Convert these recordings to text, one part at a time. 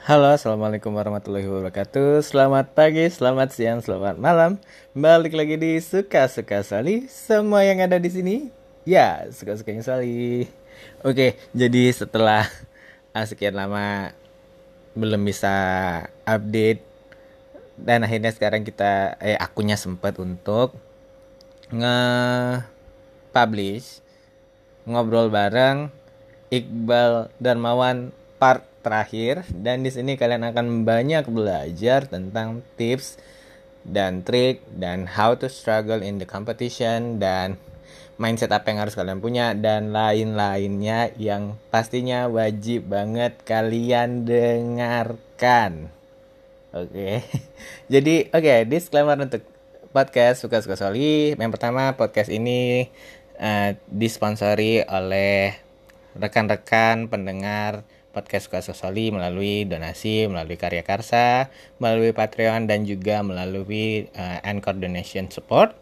Halo, assalamualaikum warahmatullahi wabarakatuh. Selamat pagi, selamat siang, selamat malam. Balik lagi di suka-suka Sali. Semua yang ada di sini, ya suka-sukanya Sali. Oke, jadi setelah ah, sekian lama belum bisa update dan akhirnya sekarang kita eh akunya sempat untuk nge publish ngobrol bareng Iqbal Darmawan part terakhir dan di sini kalian akan banyak belajar tentang tips dan trik dan how to struggle in the competition dan mindset apa yang harus kalian punya dan lain-lainnya yang pastinya wajib banget kalian dengarkan. Oke. Okay. Jadi oke, okay, disclaimer untuk podcast suka-suka Soli. Yang pertama, podcast ini uh, disponsori oleh rekan-rekan pendengar podcast Suka Sosoli melalui donasi, melalui karya karsa, melalui Patreon dan juga melalui uh, Anchor Donation Support.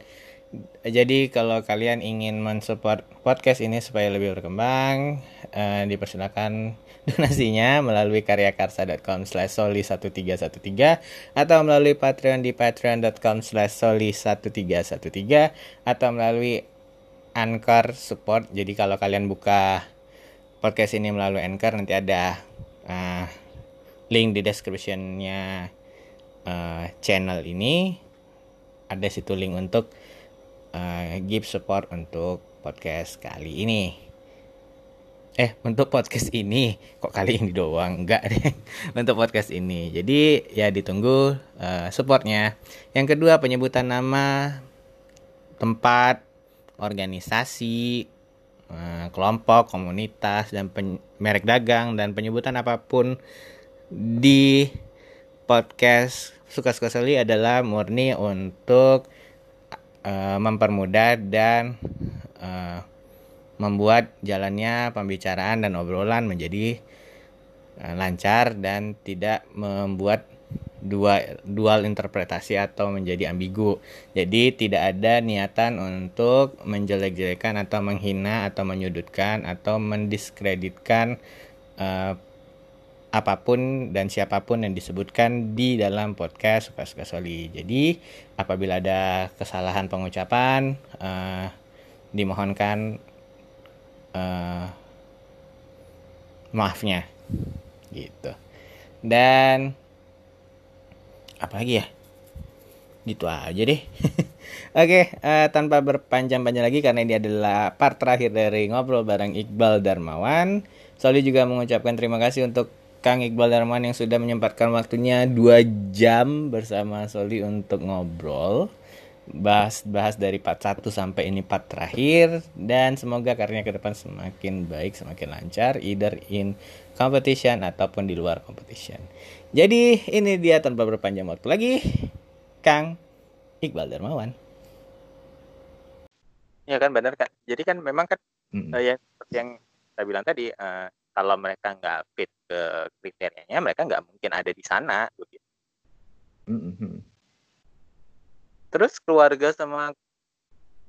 Jadi kalau kalian ingin mensupport podcast ini supaya lebih berkembang, uh, dipersilakan donasinya melalui karyakarsa.com slash soli 1313 atau melalui Patreon di patreon.com slash soli 1313 atau melalui Anchor Support. Jadi kalau kalian buka podcast ini melalui Anchor nanti ada uh, link di descriptionnya uh, channel ini. Ada situ link untuk uh, give support untuk podcast kali ini. Eh untuk podcast ini kok kali ini doang? Enggak deh. Untuk podcast ini. Jadi ya ditunggu uh, supportnya. Yang kedua penyebutan nama tempat organisasi kelompok, komunitas, dan merek dagang dan penyebutan apa pun di podcast suka-suka sekali adalah murni untuk uh, mempermudah dan uh, membuat jalannya pembicaraan dan obrolan menjadi uh, lancar dan tidak membuat dua dual interpretasi atau menjadi ambigu. Jadi tidak ada niatan untuk menjelek-jelekan atau menghina atau menyudutkan atau mendiskreditkan uh, apa pun dan siapa pun yang disebutkan di dalam podcast suka-suka soli. Jadi apabila ada kesalahan pengucapan uh, dimohonkan uh, maafnya gitu. Dan apa lagi ya? Gitu aja deh. Oke uh, tanpa berpanjang-panjang lagi karena ini adalah part terakhir dari ngobrol bareng Iqbal Darmawan. Soli juga mengucapkan terima kasih untuk Kang Iqbal Darmawan yang sudah menyempatkan waktunya dua jam bersama Soli untuk ngobrol. Bahas-bahas dari part 1 sampai ini part terakhir. Dan semoga karirnya ke depan semakin baik, semakin lancar either in competition ataupun di luar competition. Jadi ini dia tanpa berpanjang waktu lagi, Kang Iqbal Darmawan. Ya kan benar kan. Jadi kan memang kan mm -hmm. uh, yang yang saya bilang tadi uh, kalau mereka nggak fit ke kriterianya, mereka nggak mungkin ada di sana. Mm -hmm. Terus keluarga sama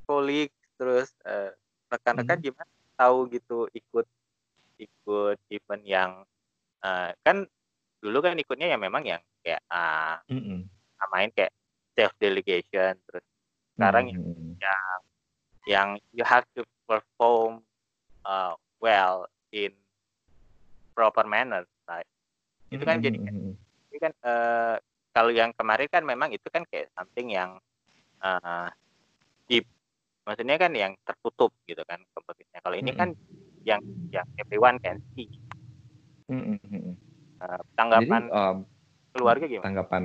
kolik, terus uh, rekan-rekan mm -hmm. gimana tahu gitu ikut ikut event yang uh, kan dulu kan ikutnya yang memang yang kayak uh, mm -hmm. main kayak self delegation terus sekarang mm -hmm. yang yang you have to perform uh, well in proper manner right itu kan mm -hmm. jadi kan, kan uh, kalau yang kemarin kan memang itu kan kayak something yang uh, deep maksudnya kan yang tertutup gitu kan kompetisinya kalau ini mm -hmm. kan yang yang everyone can see mm -hmm Uh, tanggapan Jadi, um, keluarga gimana? Tanggapan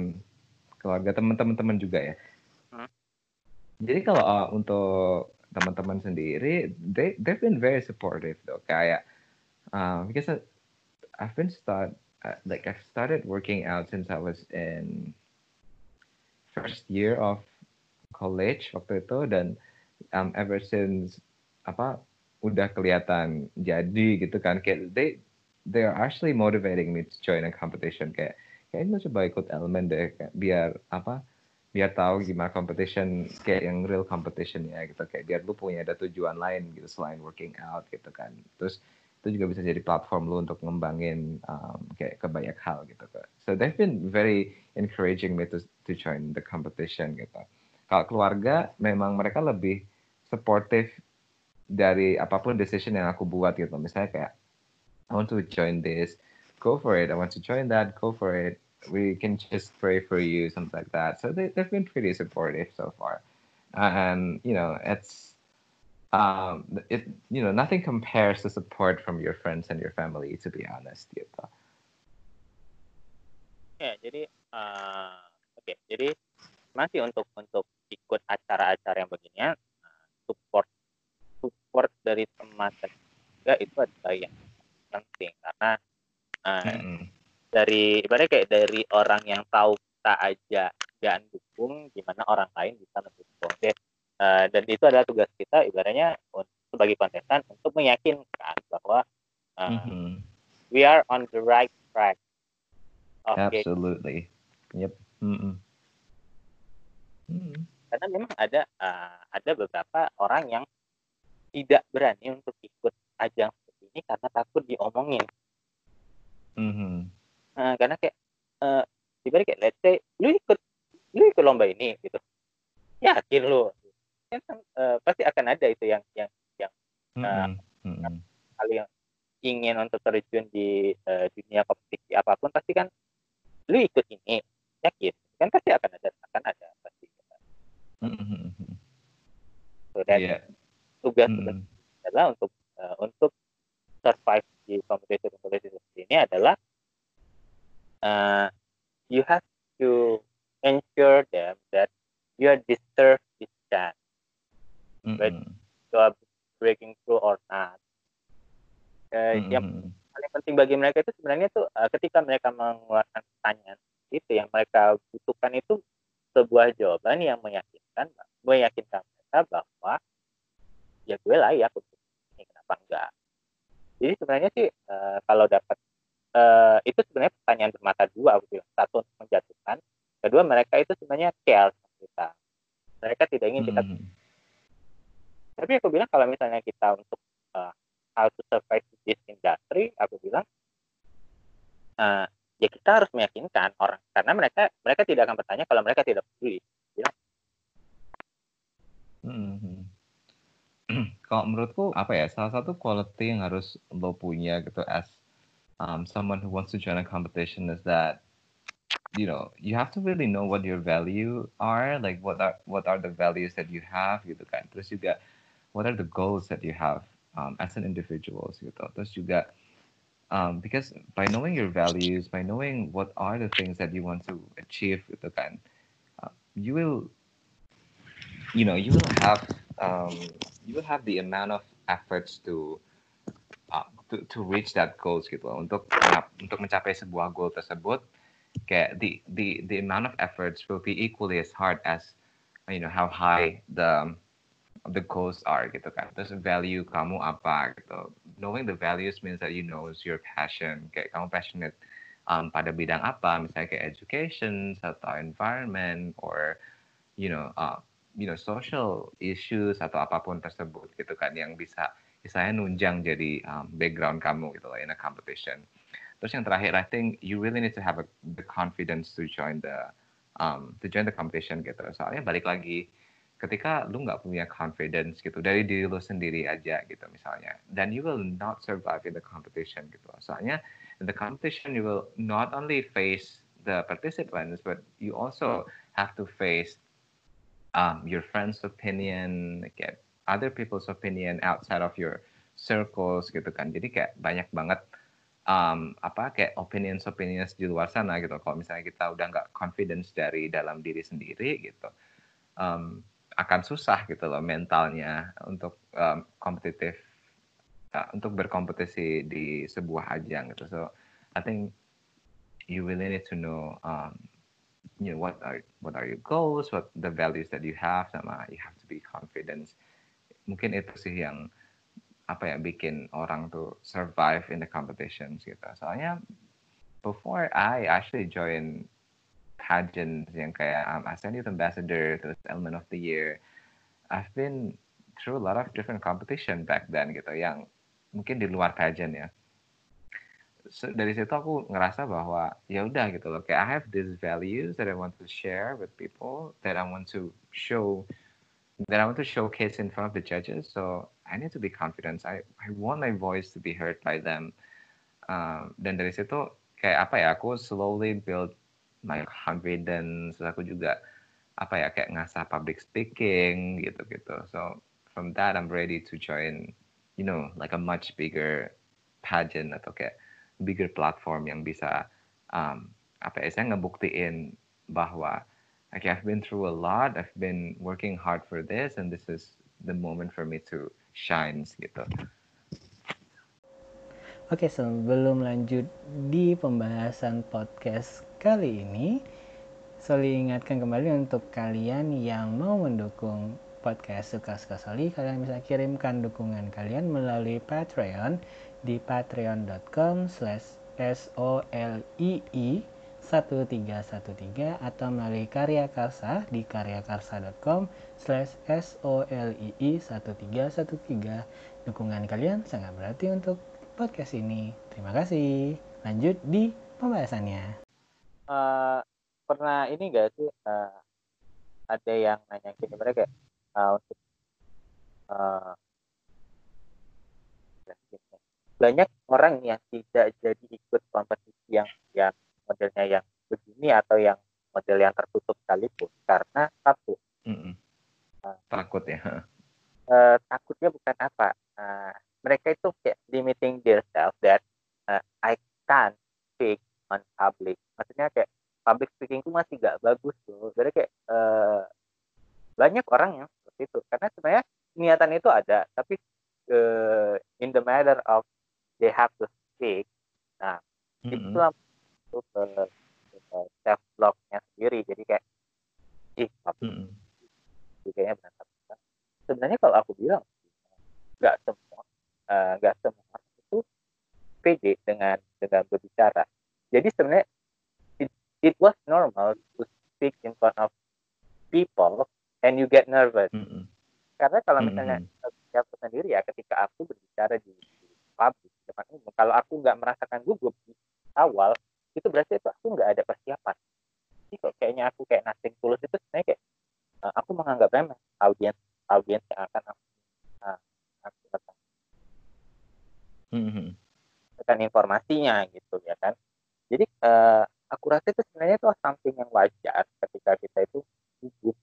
keluarga teman-teman juga ya. Hmm? Jadi kalau uh, untuk teman-teman sendiri, they they've been very supportive though. Kayak uh, because I, I've been start uh, like I've started working out since I was in first year of college waktu itu dan um, ever since apa udah kelihatan jadi gitu kan kayak they they are actually motivating me to join a competition kayak kayak lu coba ikut elemen deh kayak, biar apa biar tahu gimana competition kayak yang real competition ya gitu kayak biar lu punya ada tujuan lain gitu selain working out gitu kan terus itu juga bisa jadi platform lu untuk ngembangin um, kayak ke banyak hal gitu kok. So they've been very encouraging me to to join the competition gitu. Kalau keluarga memang mereka lebih supportive dari apa pun decision yang aku buat gitu. Misalnya kayak I want to join this, go for it. I want to join that, go for it. We can just pray for you, something like that. So they, they've been pretty supportive so far. And you know, it's um, it you know nothing compares to support from your friends and your family to be honest gitu. Ya jadi uh, okay. jadi masih untuk untuk ikut acara-acara yang beginian uh, support support dari teman juga itu adalah yang penting karena uh, mm-hmm. dari ibaratnya kayak dari orang yang tahu kita aja dan dukung gimana orang lain bisa mendukung. Oke, Uh, dan itu adalah tugas kita ibaratnya sebagai kontestan untuk meyakinkan bahwa uh, mm-hmm. we are on the right track. Okay. Absolutely. Yep. Mm-hmm. Mm-hmm. Karena memang ada uh, ada beberapa orang yang tidak berani untuk ikut ajang ini karena takut diomongin. Mm-hmm. Uh, karena kayak uh, ibarat kayak let's say lu ikut lu ikut lomba ini gitu yakin lu kan uh, pasti akan ada itu yang yang yang uh, mm -hmm. hal yang ingin untuk terjun di uh, dunia kompetisi apa pun pasti kan lu ikut ini yakin kan pasti akan ada akan ada pasti mm -hmm. so, dan yeah. tugas mm -hmm. adalah untuk uh, untuk survive di kompetisi kompetisi seperti ini adalah uh, you have to ensure them that you deserve this chance mm -hmm. you are breaking through or not. Uh, mm -hmm. Yang paling penting bagi mereka itu sebenarnya itu uh, ketika mereka mengeluarkan pertanyaan itu yang mereka butuhkan itu sebuah jawaban yang meyakinkan meyakinkan mereka bahwa ya gue layak untuk ini kenapa enggak. Jadi sebenarnya sih uh, kalau dapat uh, itu sebenarnya pertanyaan bermata dua aku bilang. Satu untuk menjatuhkan kedua mereka itu sebenarnya care kita. Mereka tidak ingin kita hmm. Tapi aku bilang kalau misalnya kita untuk uh, how to survive this industry aku bilang uh, ya kita harus meyakinkan orang. Karena mereka mereka tidak akan bertanya kalau mereka tidak peduli. Bilang. Hmm. kalau menurutku apa ya salah satu quality yang harus lo punya gitu as um, someone who wants to join a competition is that you know you have to really know what your value are like what are what are the values that you have gitu kan. Terus juga what are the goals that you have um, as an individual gitu. Terus juga um, because by knowing your values by knowing what are the things that you want to achieve gitu kan uh, you will you know you will have um, you will have the amount of efforts to uh, to, to reach that goals gitu untuk untuk mencapai sebuah goal tersebut kayak the the the amount of efforts will be equally as hard as you know how high the the goals are gitu kan. Terus value kamu apa gitu. Knowing the values means that you know your passion. Kayak kamu passionate um, pada bidang apa, misalnya kayak education atau environment or you know uh, you know social issues atau apa pun tersebut gitu kan yang bisa misalnya nunjang jadi um, background kamu gitu lah in a competition. Terus yang terakhir, I think you really need to have a, the confidence to join the um, to join the competition gitu. Soalnya balik lagi, ketika lu nggak punya confidence gitu dari diri lu sendiri aja gitu misalnya then you will not survive in the competition gitu soalnya in the competition you will not only face the participants but you also have to face um, your friends opinion get other people's opinion outside of your circles gitu kan jadi kayak banyak banget um, apa kayak opinions opinions di luar sana gitu kalau misalnya kita udah nggak confidence dari dalam diri sendiri gitu um, akan susah gitu loh mentalnya untuk um, kompetitif uh, untuk berkompetisi di sebuah ajang gitu. So I think you really need to know um, you know what are what are your goals, what the values that you have sama you have to be confident. Mungkin itu sih yang apa ya bikin orang tuh survive in the competitions gitu. Soalnya before I actually join pageants yang kayak um, ASEAN Youth Ambassador, terus Element of the Year. I've been through a lot of different competition back then gitu yang mungkin di luar pageant ya dari situ aku ngerasa bahwa ya udah gitu loh kayak I have these values that I want to share with people that I want to show that I want to showcase in front of the judges. So I need to be confident. I I want my voice to be heard by them. Um, dan dari situ kayak apa ya aku slowly build my confidence. Aku juga apa ya kayak ngasah public speaking gitu gitu. So from that I'm ready to join you know like a much bigger pageant atau kayak bigger platform yang bisa um, apa ya saya ngebuktiin bahwa okay I've been through a lot I've been working hard for this and this is the moment for me to shine gitu. Oke, sebelum lanjut di pembahasan podcast kali ini, Soli ingatkan kembali untuk kalian yang mau mendukung podcast Suka-Suka Soli, kalian bisa kirimkan dukungan kalian melalui Patreon di patreon.com slash solii 1313 atau melalui Karya Karsa di karyakarsa.com slash solii 1313 dukungan kalian sangat berarti untuk podcast ini. Terima kasih. Lanjut di pembahasannya. Uh, pernah ini gak sih uh, ada yang nanya gini mereka uh, untuk uh, banyak orang yang tidak jadi ikut kompetisi yang yang modelnya yang begini atau yang model yang tertutup sekalipun. Karena satu mm -hmm. uh, takut ya. Uh, takutnya bukan apa. Uh, mereka itu kayak limiting themselves that uh, I can't speak on public. Maksudnya kayak public speaking itu masih gak bagus tuh. Jadi kayak uh, banyak orang yang seperti itu. Karena sebenarnya niatan itu ada tapi uh, in the matter of they have to speak nah mm -hmm. itu itu ke, ke self blognya sendiri jadi kayak ih tapi mm -hmm. kayaknya berantakan sebenarnya kalau aku bilang nggak semua eh, nggak uh, semua itu pede dengan dengan berbicara jadi sebenarnya it, it was normal to speak in front of people and you get nervous mm -hmm. karena kalau misalnya mm -hmm. aku sendiri ya ketika aku berbicara di, di publik depan umum. Kalau aku nggak merasakan gugup di awal itu berarti itu aku nggak ada persiapan. Jadi kok kayaknya aku kayak nothing tulus itu sebenarnya kayak uh, aku menganggap remeh audiens audiens yang akan aku uh, aku datang. Mm-hmm. informasinya gitu ya kan? Jadi uh, aku rasa itu sebenarnya itu something yang wajar ketika kita itu gugup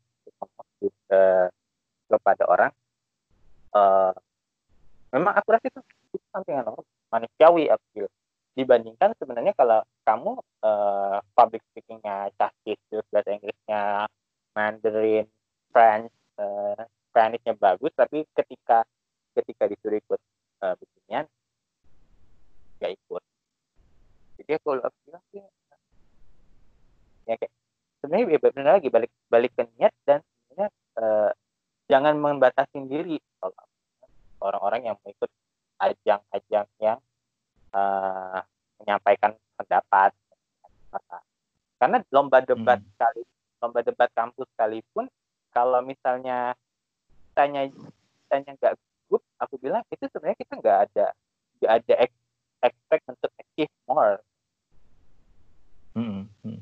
uh, kepada orang. Uh, memang aku rasa itu, itu something yang manusiawi aku dibandingkan sebenarnya kalau kamu uh, public speakingnya cahkis terus bahasa Inggrisnya Mandarin French uh, Spanish-nya bagus tapi ketika ketika disuruh ikut uh, beginian nggak ikut. Jadi aku bilang sih ya kayak sebenarnya ya benar lagi balik balik ke niat dan sebenarnya uh, jangan membatasi diri kalau orang-orang yang mau ikut ajang-ajang yang uh, menyampaikan pendapat karena lomba debat hmm. kali lomba debat kampus sekalipun kalau misalnya tanya tanya nggak good aku bilang itu sebenarnya kita nggak ada nggak ada expect untuk achieve more hmm. hmm.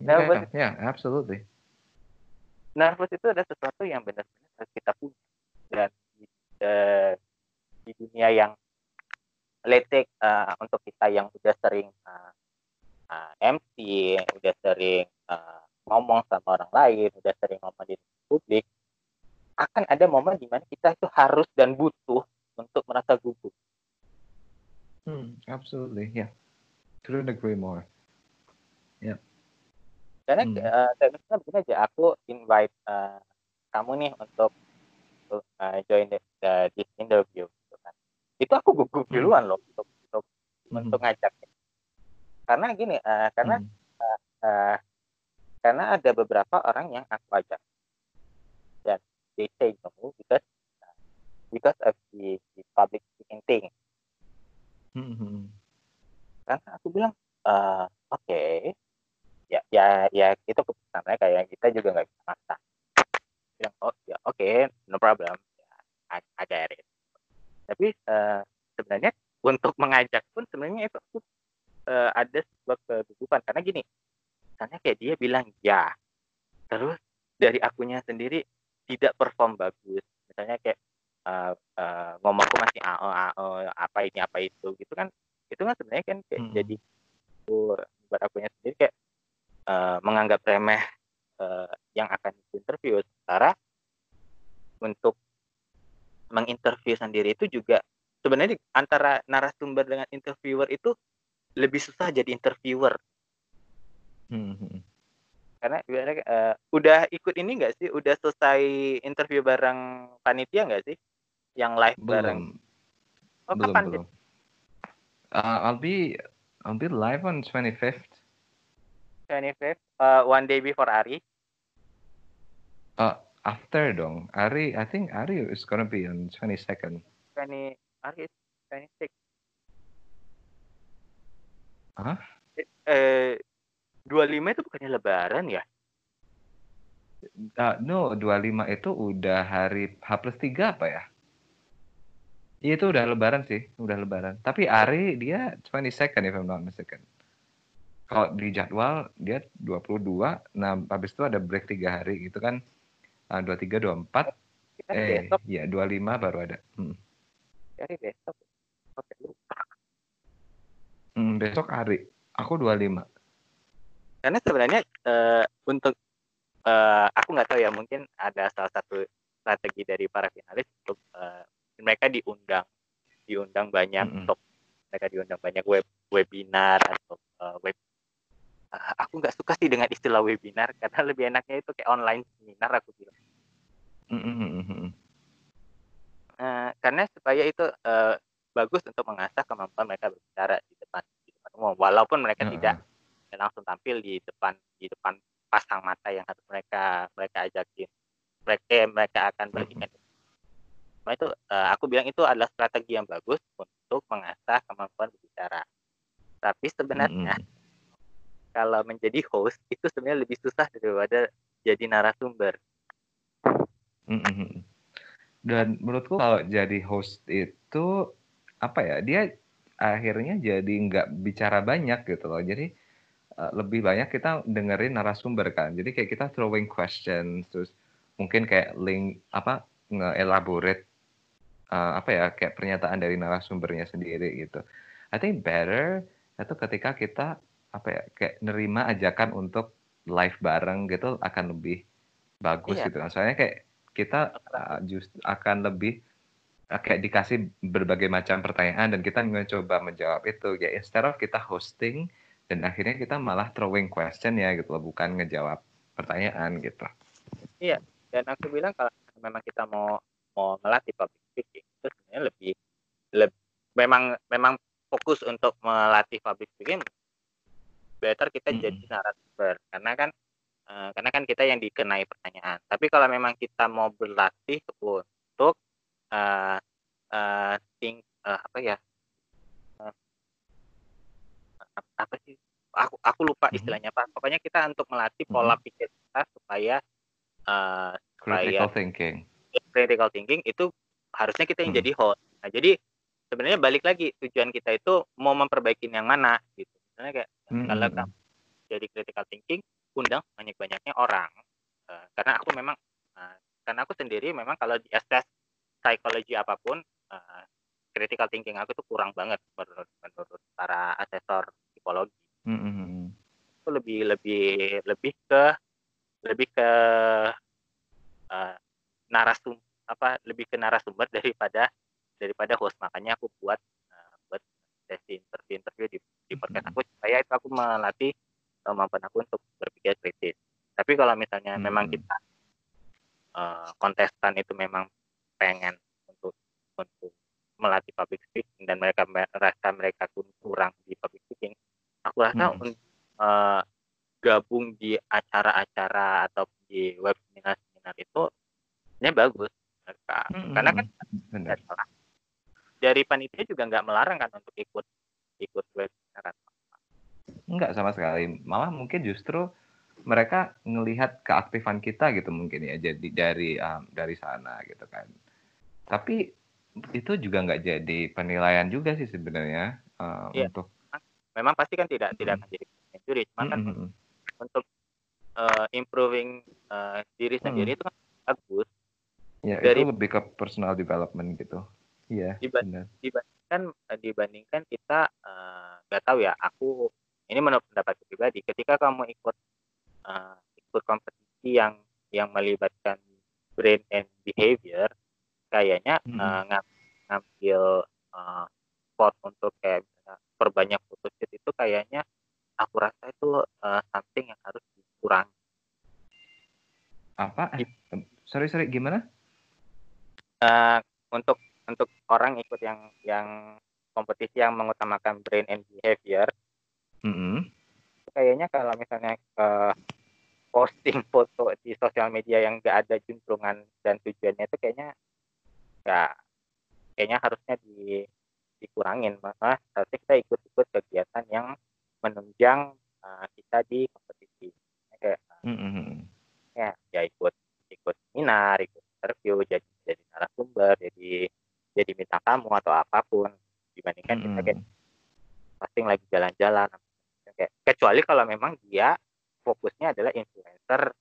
nervous yeah, yeah absolutely nervous itu ada sesuatu yang benar-benar harus kita punya dan uh, di dunia yang say uh, untuk kita yang udah sering uh, uh, MC, udah sering uh, ngomong sama orang lain, udah sering ngomong di publik, akan ada momen di mana kita itu harus dan butuh untuk merasa gugup. Hmm, absolutely, yeah. Couldn't agree more. Yeah. Karena hmm. uh, misalnya begini aja, aku invite uh, kamu nih untuk, untuk uh, join the, the, this interview itu aku gugup hmm. duluan loh untuk untuk hmm. untuk ngajaknya karena gini uh, karena hmm. uh, uh, karena ada beberapa orang yang aku ajak dan they say no because because of the, the public speaking thing hmm. karena aku bilang uh, oke okay. ya ya ya itu keputusan mereka ya kita juga nggak bisa maksa bilang oh ya oke okay, no problem ya, I, I get it tapi uh, sebenarnya untuk mengajak pun sebenarnya itu uh, ada sebuah kegugupan karena gini misalnya kayak dia bilang ya terus dari akunya sendiri tidak perform bagus. Misalnya kayak uh, uh, ngomongku masih ao ao apa ini apa itu gitu kan. Itu kan sebenarnya kan kayak hmm. jadi buat akunya sendiri kayak uh, menganggap remeh uh, yang akan interview sementara untuk menginterview sendiri itu juga sebenarnya antara narasumber dengan interviewer itu lebih susah jadi interviewer. Hmm. hmm. Karena uh, udah ikut ini enggak sih? Udah selesai interview bareng panitia enggak sih? Yang live belum. bareng. Oh, belum, kapan belum. Uh, I'll be I'll be live on 25th. 25th, uh, one day before Ari. Uh, after dong. Ari, I think Ari is gonna be on 22nd. 20 Ari 26. Hah? Eh, 25 itu bukannya lebaran ya? Uh, no, 25 itu udah hari H plus 3 apa ya? Iya itu udah lebaran sih, udah lebaran. Tapi Ari dia 22nd if I'm not mistaken. Kalau di jadwal dia 22, nah habis itu ada break 3 hari gitu kan. Uh, 23, 24. Kita eh, besok. ya 25 baru ada. Hmm. Hari besok. Oke, lupa. Hmm, besok hari. Aku 25. Karena sebenarnya uh, untuk uh, aku nggak tahu ya mungkin ada salah satu strategi dari para finalis untuk uh, mereka diundang diundang banyak mm -hmm. untuk mereka diundang banyak web webinar atau uh, web aku nggak suka sih dengan istilah webinar karena lebih enaknya itu kayak online seminar aku bilang mm -hmm. uh, karena supaya itu uh, bagus untuk mengasah kemampuan mereka berbicara di depan di depan umum walaupun mereka mm -hmm. tidak langsung tampil di depan di depan pasang mata yang harus mereka mereka ajakin mereka eh, mereka akan berikan mm -hmm itu uh, aku bilang itu adalah strategi yang bagus untuk mengasah kemampuan berbicara. Tapi sebenarnya mm -hmm. Kalau menjadi host itu sebenarnya lebih susah daripada jadi narasumber. Dan menurutku kalau jadi host itu apa ya dia akhirnya jadi nggak bicara banyak gitu loh. Jadi uh, lebih banyak kita dengerin narasumber kan. Jadi kayak kita throwing questions terus mungkin kayak link apa nge-elaborate uh, apa ya kayak pernyataan dari narasumbernya sendiri gitu. I think better itu ketika kita apa ya kayak nerima ajakan untuk live bareng gitu akan lebih bagus iya. gitu kan. Soalnya kayak kita uh, just akan lebih uh, kayak dikasih berbagai macam pertanyaan dan kita mencoba menjawab itu ya instead of kita hosting dan akhirnya kita malah throwing question ya gitu loh bukan ngejawab pertanyaan gitu. Iya, dan aku bilang kalau memang kita mau mau melatih public speaking itu sebenarnya lebih, lebih memang memang fokus untuk melatih public speaking better kita hmm. jadi narasumber karena kan uh, karena kan kita yang dikenai pertanyaan tapi kalau memang kita mau berlatih untuk uh, uh, think uh, apa ya uh, apa sih aku aku lupa hmm. istilahnya apa pokoknya kita untuk melatih pola hmm. pikir kita supaya uh, critical supaya, thinking critical thinking itu harusnya kita yang hmm. jadi host. Nah, jadi sebenarnya balik lagi tujuan kita itu mau memperbaiki yang mana gitu. Misalnya kayak hmm. kalau kamu jadi critical thinking, undang banyak-banyaknya orang. Uh, karena aku memang uh, karena aku sendiri memang kalau di assess psikologi apa pun uh, critical thinking aku tuh kurang banget menurut menurut para asesor psikologi. Mm -hmm. Itu lebih lebih lebih ke lebih ke uh, narasum apa lebih ke narasumber daripada daripada host makanya aku buat sesi interview interview di, di podcast aku supaya itu aku melatih kemampuan aku untuk berpikir kritis tapi kalau misalnya hmm. memang kita uh, kontestan itu memang pengen untuk untuk melatih public speaking dan mereka merasa mereka kurang di public speaking aku rasa hmm. untuk uh, gabung di acara-acara atau di web seminar-seminar itu ini bagus hmm, karena kan benar. Dari panitia juga nggak melarang kan untuk ikut ikut webinar Enggak sama sekali malah mungkin justru mereka ngelihat keaktifan kita gitu mungkin ya jadi dari um, dari sana gitu kan tapi itu juga nggak jadi penilaian juga sih sebenarnya uh, Iya. untuk memang pasti kan tidak tidak Mm. akan jadi juri cuma kan Mm, mm, mm. untuk uh, improving uh, diri sendiri itu kan bagus ya dari- itu lebih ke personal development gitu. Iya, Diba- benar. dibandingkan eh, dibandingkan kita eh, nggak tahu ya aku ini menurut pendapat pribadi ketika kamu ikut eh, ikut kompetisi yang yang melibatkan brain and behavior kayaknya Mhm. eh, ngam- ngambil eh, spot untuk kayak perbanyak photoshoot itu kayaknya aku rasa itu eh, something yang harus dikurangi Apa? Eh, sorry sorry gimana? Eh, untuk untuk orang ikut yang yang kompetisi yang mengutamakan brain and behavior Mm-mm. kayaknya kalau misalnya eh, posting foto di sosial media yang gak ada juntrungan dan tujuannya itu kayaknya nggak kayaknya harusnya di dikurangin malah harusnya kita ikut-ikut kegiatan yang menunjang eh, kita di kompetisi kayak Mm-mm. ya, ya ikut ikut seminar ikut interview jadi jadi narasumber jadi jadi minta tamu atau apa pun dibandingkan kita kayak Mm-mm. posting lagi jalan-jalan kayak kecuali kalau memang dia fokusnya adalah influencer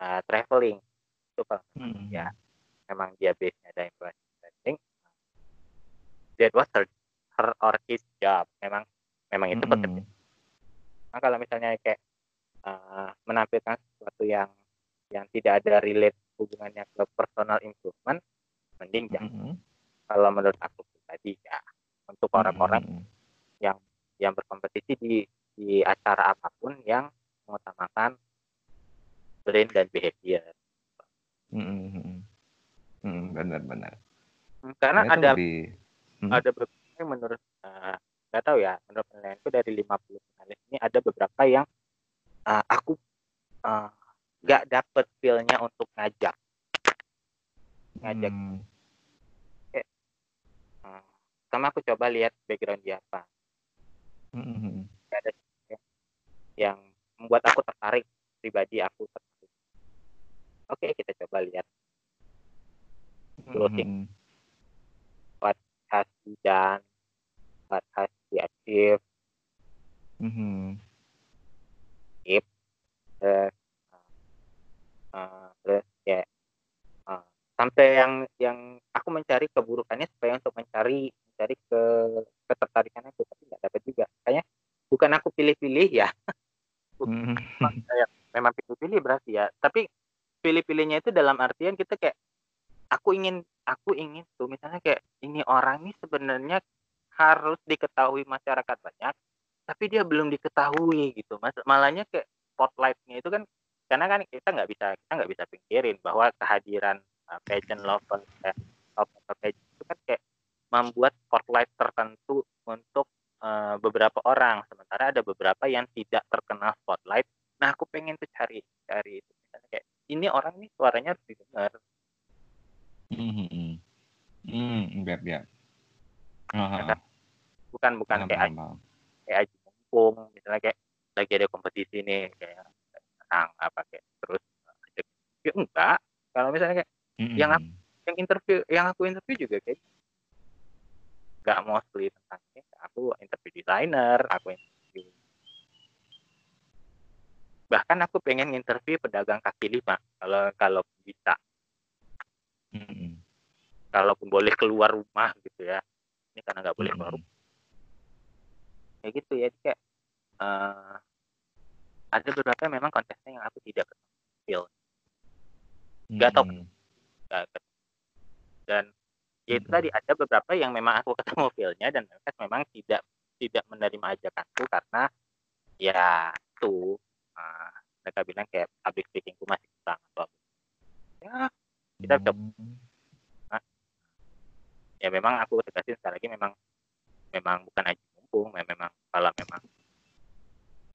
uh, traveling itu kalau Mm-mm. ya memang dia base nya ada influencer traveling that was her, her or his job memang memang itu Mm-mm. pekerjaan Nah, kalau misalnya kayak uh, menampilkan sesuatu yang yang tidak ada relate hubungannya ke personal improvement mending jangan Mm-mm. Kalau menurut aku pribadi ya untuk orang-orang Mm-mm. yang berkompetisi di di acara apa pun yang mengutamakan brain dan behavior. Mm-mm. Mm, benar-benar. Hmm, Karena Nah, ada lebih Hmm. ada beberapa yang menurut eh, nggak tahu ya menurut penilaianku dari 50 finalis ini ada beberapa yang eh, aku eh, nggak dapet feel-nya untuk ngajak ngajak Hmm. Sama aku coba lihat background dia apa. Nggak ada yang membuat aku tertarik pribadi aku tertarik oke kita coba lihat Closing. Mm-mm. has he done, what has he achieved, Mhm. terus, uh, terus ya uh, sampai yang yang aku mencari keburukannya supaya untuk mencari mencari ke ketertarikan aku tapi nggak dapat juga. Kayaknya bukan aku pilih-pilih ya. Mhm. memang pilih-pilih berarti ya. Tapi pilih-pilihnya itu dalam artian kita kayak aku ingin aku ingin tuh misalnya kayak ini orang ini sebenarnya harus diketahui masyarakat banyak tapi dia belum diketahui gitu. Mas malahnya kayak spotlightnya itu kan karena kan kita nggak bisa kita nggak bisa pikirin bahwa kehadiran uh, pageant lover eh, lover pageant itu kan kayak membuat spotlight tertentu untuk uh, beberapa orang sementara ada beberapa yang tidak terkenal spotlight nah aku pengen tuh cari cari itu misalnya kayak ini orang nih suaranya harus didengar Mhm. Hmm, biar biar. Aha. bukan bukan kayak paham. kayak aji mumpung misalnya kayak lagi ada kompetisi nih kayak menang apa kayak terus ajak ya enggak kalau misalnya kayak yang Mhm. yang interview yang aku interview juga kayak nggak mostly tentang ini aku interview desainer aku interview bahkan aku pengen interview pedagang kaki lima kalau kalau bisa Mhm. kalaupun boleh keluar rumah gitu ya ini karena nggak boleh keluar Mhm. rumah kayak gitu ya Jadi kayak eh, ada beberapa memang kontesnya yang aku tidak feel Nggak tahu. Nggak ketemu. dan ya itu Mhm. tadi ada beberapa yang memang aku ketemu feelnya dan mereka memang tidak tidak menerima ajakanku karena ya itu eh, mereka bilang kayak public speakingku masih kurang atau apa. ya kita bisa Hmm. ya memang aku tegasin sekali lagi memang memang bukan aja mumpung memang kalau memang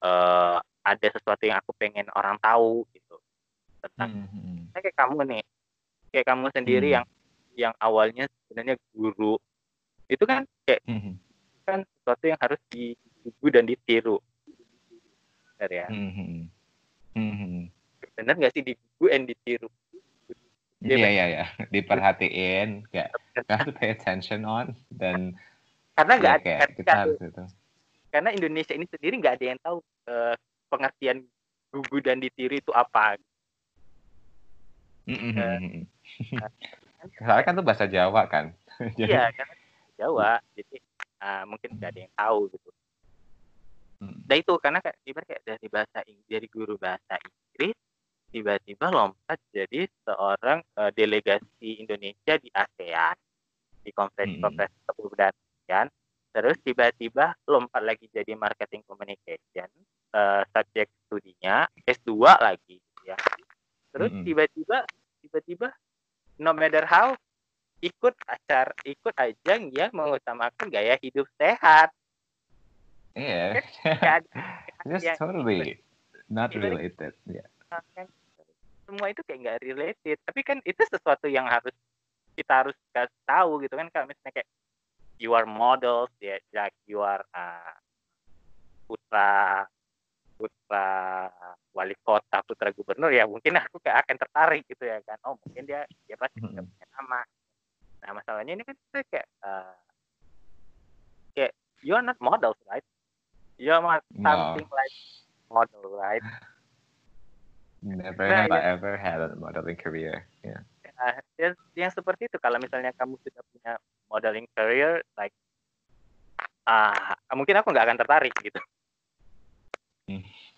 eh ada sesuatu yang aku pengen orang tahu gitu tentang Mhm. Nah, kayak kamu nih kayak kamu sendiri Hmm. yang yang awalnya sebenarnya guru itu kan kayak Mhm. kan sesuatu yang harus ditiru dan ditiru benar ya Mhm. Mhm. benar nggak sih ditiru dan ditiru Iya iya iya, diperhatiin, kayak have to pay attention on dan karena nggak ya, ada kita harus itu. Karena Indonesia ini sendiri nggak ada yang tahu uh, pengertian gugu dan ditiri itu apa. Mm -hmm. uh, kan tuh bahasa Jawa kan. iya kan Jawa, jadi uh, mungkin nggak ada yang tahu gitu. Hmm. Dan itu karena kayak kayak dari bahasa Inggris, dari guru bahasa Inggris tiba-tiba lompat jadi seorang uh, delegasi Indonesia di ASEAN di konferensi-konferensi hmm. kebudayaan terus tiba-tiba lompat lagi jadi marketing communication uh, subjek studinya S2 lagi ya terus hmm. tiba-tiba tiba-tiba no matter how ikut acar ikut ajang yang mengutamakan gaya hidup sehat. Iya. Yeah. just totally not related yeah kan? Semua itu kayak nggak related. Tapi kan itu sesuatu yang harus kita harus kasih tahu gitu kan kalau misalnya kayak you are models ya like you are uh, putra putra wali kota putra gubernur ya mungkin aku kayak akan tertarik gitu ya kan oh mungkin dia dia pasti punya nama nah masalahnya ini kan kita kayak uh, kayak you are not models right you are something no. like model right Never nah, have ya. I ever had a modeling career. Yeah. Nah, yang, yang seperti itu kalau misalnya kamu sudah punya modeling career, like ah uh, mungkin aku nggak akan tertarik gitu.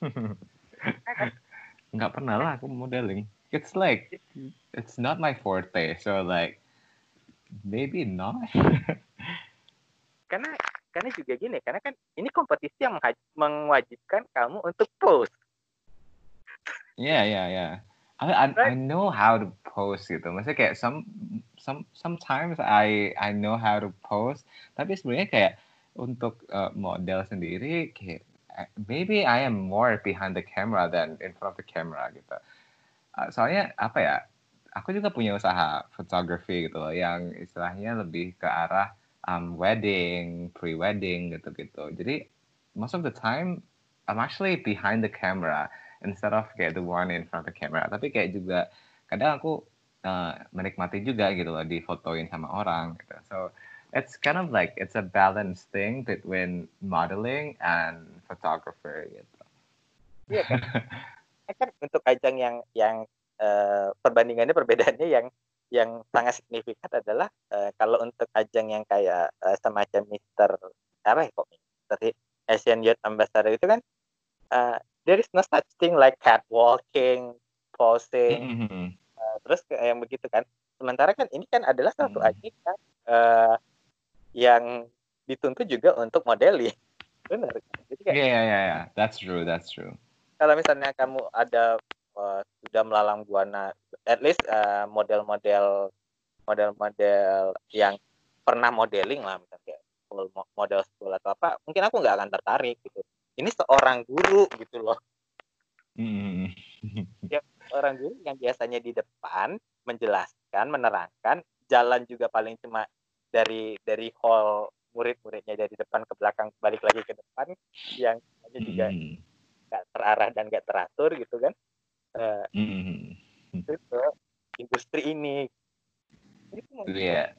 nggak pernah lah aku modeling. It's like it's not my forte, so like maybe not. karena karena juga gini, karena kan ini kompetisi yang mewajibkan kamu untuk post Yeah, yeah, yeah. I, I, I know how to post gitu. Maksudnya kayak some some sometimes I I know how to post, tapi sebenarnya kayak untuk uh, model sendiri kayak maybe I am more behind the camera than in front of the camera gitu. Uh, soalnya apa ya? Aku juga punya usaha fotografi gitu loh yang istilahnya lebih ke arah um, wedding, pre-wedding gitu-gitu. Jadi most of the time I'm actually behind the camera instead of kayak the one in front of the camera tapi kayak juga kadang aku uh, menikmati juga gitu loh difotoin sama orang gitu so it's kind of like it's a balance thing between modeling and photographer gitu iya kan kan untuk ajang yang yang uh, perbandingannya perbedaannya yang yang sangat signifikan adalah uh, kalau untuk ajang yang kayak uh, semacam Mister apa ya kok Mister Asian Youth Ambassador itu kan uh, there is no such thing like catwalking, posing, mm-hmm. uh, terus yang begitu kan. Sementara kan ini kan adalah satu mm-hmm. ajang kan, uh, yang dituntut juga untuk modeling. Benar. Jadi kayak, yeah, yeah, yeah, that's true, that's true. Kalau misalnya kamu ada uh, sudah melalang buana, at least uh, model-model model-model yang pernah modeling lah misalnya kayak model school atau apa, mungkin aku nggak akan tertarik gitu ini seorang guru gitu loh hmm. ya orang guru yang biasanya di depan menjelaskan menerangkan jalan juga paling cuma dari dari hall murid-muridnya dari depan ke belakang balik lagi ke depan yang hanya juga hmm. nggak terarah dan nggak teratur gitu kan? Uh, mm. itu industri ini. Itu yeah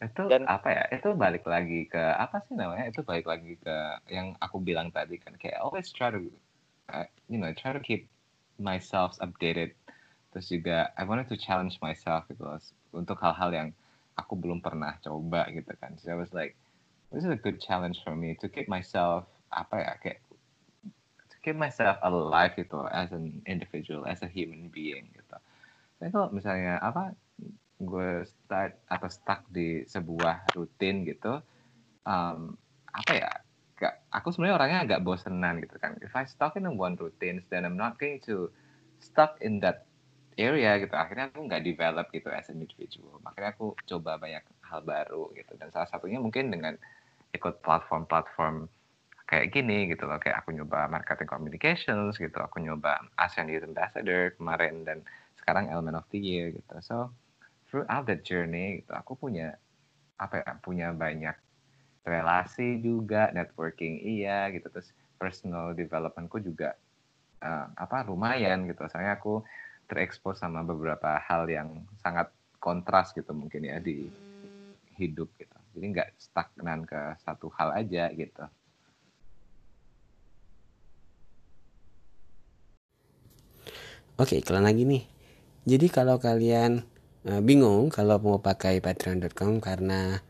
itu dan apa ya? Itu balik lagi ke apa sih namanya? Itu balik lagi ke yang aku bilang tadi kan kayak always try to uh, you know try to keep myself updated. Terus juga I wanted to challenge myself gitu loh, untuk hal-hal yang aku belum pernah coba gitu kan. So I was like this is a good challenge for me to keep myself apa ya kayak to keep myself alive gitu as an individual as a human being gitu. Saya kalau misalnya apa gue start atau stuck di sebuah rutin gitu um, apa ya gak, aku sebenarnya orangnya agak bosenan gitu kan. If I stuck in one routine then I'm not going to stuck in that area gitu. Akhirnya aku nggak develop gitu as an individual. Makanya aku coba banyak hal baru gitu. Dan salah satunya mungkin dengan ikut platform-platform kayak gini gitu loh. Kayak aku nyoba marketing communications gitu. Aku nyoba ASEAN Youth Ambassador kemarin dan sekarang Element of the Year gitu. So throughout that journey gitu aku punya apa ya punya banyak relasi juga networking iya gitu. Terus personal developmentku juga uh, apa lumayan gitu. Soalnya aku terekspos sama beberapa hal yang sangat kontras gitu mungkin ya di hidup gitu. Jadi nggak stagnan ke satu hal aja gitu. Oke, iklan lagi nih. Jadi kalau kalian uh, bingung kalau mau pakai patreon.com karena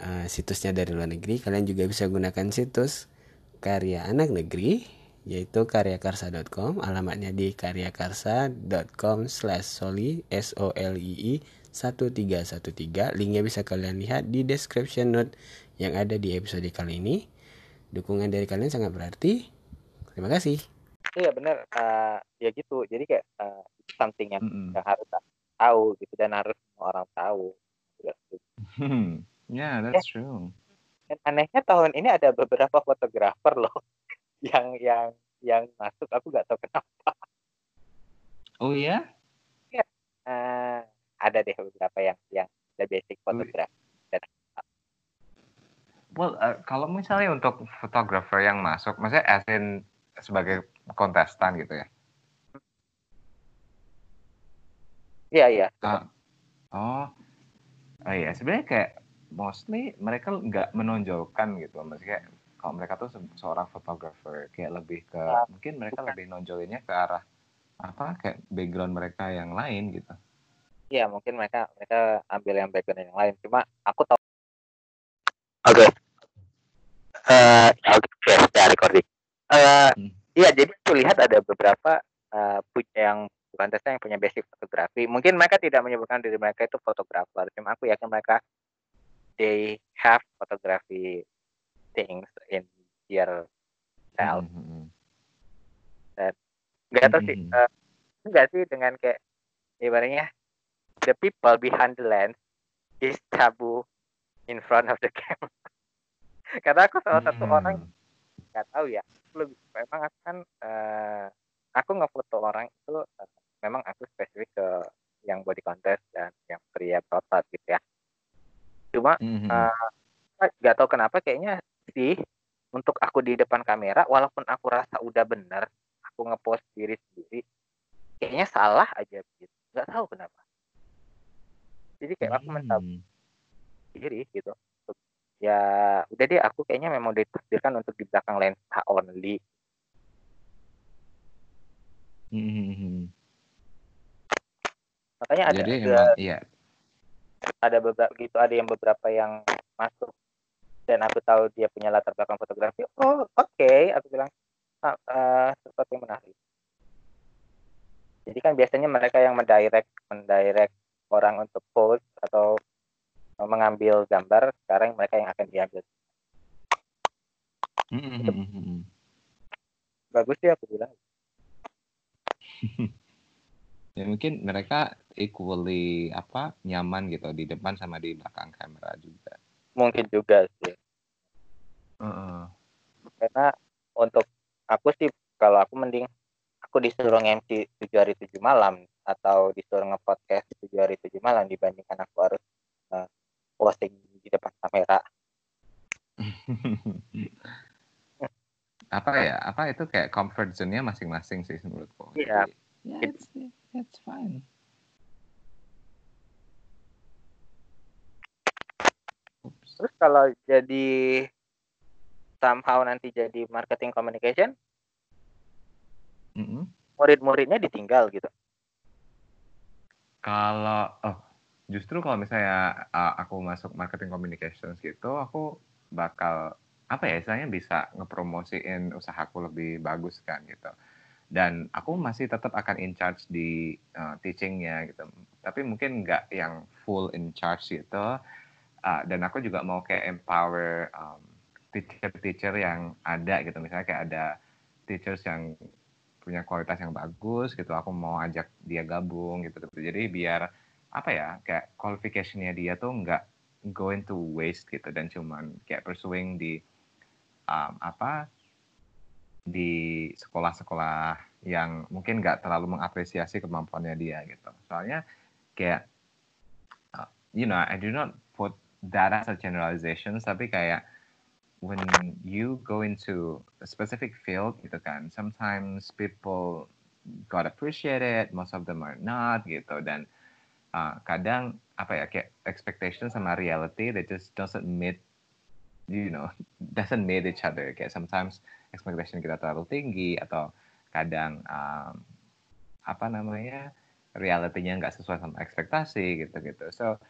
uh, situsnya dari luar negeri, kalian juga bisa gunakan situs karya anak negeri yaitu karyakarsa.com alamatnya di karyakarsa.com slash soli s o l i i 1313 linknya bisa kalian lihat di description note yang ada di episode kali ini. Dukungan dari kalian sangat berarti. Terima kasih. Iya benar. Uh, ya gitu. Jadi kayak uh, something yang, mm -hmm. yang harus tahu gitu dan harus semua orang tahu. Hmm. yeah that's yeah. true. dan anehnya tahun ini ada beberapa fotografer loh yang yang yang masuk aku nggak tahu kenapa. Oh ya ya uh, ada deh beberapa yang yang ada basic fotografi dan well uh, kalau misalnya untuk fotografer yang masuk maksudnya as in sebagai kontestan gitu ya? Iya iya. Uh, oh. Oh iya sebenarnya kayak mostly mereka nggak menonjolkan gitu maksudnya kalau mereka tuh se seorang fotografer kayak lebih ke nah, mungkin mereka bukan. lebih nonjolinnya ke arah apa kayak background mereka yang lain gitu iya mungkin mereka mereka ambil yang background yang lain cuma aku tahu oke okay. uh, oke okay, ya recording uh, hmm. iya jadi aku lihat ada beberapa uh, yang bukan tesnya yang punya basic fotografi mungkin mereka tidak menyebutkan diri mereka itu fotografer cuma aku yakin mereka they have photography things in their self. Mm-hmm. Dan nggak tahu sih, uh, enggak sih dengan kayak ibaratnya the people behind the lens is taboo in front of the camera. Karena aku salah satu mm-hmm. orang nggak tahu ya, lebih memang akan uh, aku ngefoto orang itu uh, memang aku spesifik ke yang body contest dan yang pria protot gitu ya cuma mm-hmm. uh, gak tahu kenapa kayaknya sih untuk aku di depan kamera walaupun aku rasa udah bener aku ngepost diri sendiri kayaknya salah aja gitu nggak tahu kenapa. Jadi kayak aku hmm. diri gitu. Ya udah deh aku kayaknya memang ditakdirkan untuk di belakang lensa only. Hmm. makanya ada Jadi ada, emang, iya. ada beberapa gitu ada yang beberapa yang masuk dan aku tahu dia punya latar belakang fotografi oh oke okay. aku bilang ah, uh, sesuatu yang menarik jadi kan biasanya mereka yang mendirect mendirect orang untuk post atau mengambil gambar sekarang mereka yang akan diambil mm-hmm. bagus sih aku bilang ya mungkin mereka equally apa nyaman gitu di depan sama di belakang kamera juga mungkin juga sih. Uh -uh. karena untuk aku sih kalau aku mending aku disuruh MC tujuh hari tujuh malam atau disuruh ngepodcast tujuh hari tujuh malam dibandingkan aku harus uh, closing di depan kamera. Apa ya? Apa itu kayak comfort zone-nya masing-masing sih menurutku. Iya. Yeah, it's, it's fine. Terus kalau jadi somehow nanti jadi marketing communication, mm -hmm. murid-muridnya ditinggal gitu. Kalau oh justru kalau misalnya uh, aku masuk marketing communications gitu, aku bakal apa ya istilahnya bisa ngepromosiin usahaku lebih bagus kan gitu dan aku masih tetap akan in charge di uh, teachingnya gitu tapi mungkin nggak yang full in charge gitu uh, dan aku juga mau kayak empower um, teacher-teacher yang ada gitu misalnya kayak ada teachers yang punya kualitas yang bagus gitu aku mau ajak dia gabung gitu, gitu. jadi biar apa ya kayak qualificationnya dia tuh nggak going to waste gitu dan cuman kayak pursuing di um, apa di sekolah-sekolah yang mungkin nggak terlalu mengapresiasi kemampuannya dia gitu. Soalnya kayak uh, you know I do not put that as a generalization tapi kayak when you go into a specific field gitu kan sometimes people God appreciate it, most of them are not gitu. Dan uh, kadang apa ya kayak expectation sama reality they just doesn't meet you know doesn't meet each other. Kayak sometimes expectation kita terlalu tinggi atau kadang um, apa namanya realitinya nggak sesuai sama ekspektasi gitu-gitu. So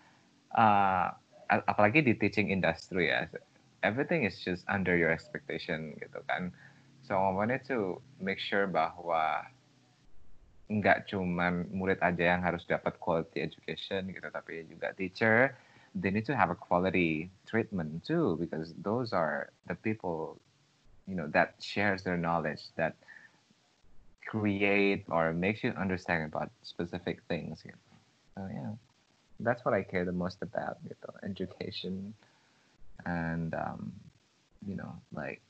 uh, apalagi di teaching industry ya. Everything is just under your expectation gitu kan. So I wanted to make sure bahwa nggak cuman murid aja yang harus dapat quality education gitu tapi juga teacher they need to have a quality treatment too because those are the people you know that shares their knowledge that create or makes you understand about specific things gitu. so yeah that's what I care the most about gitu education and um, you know like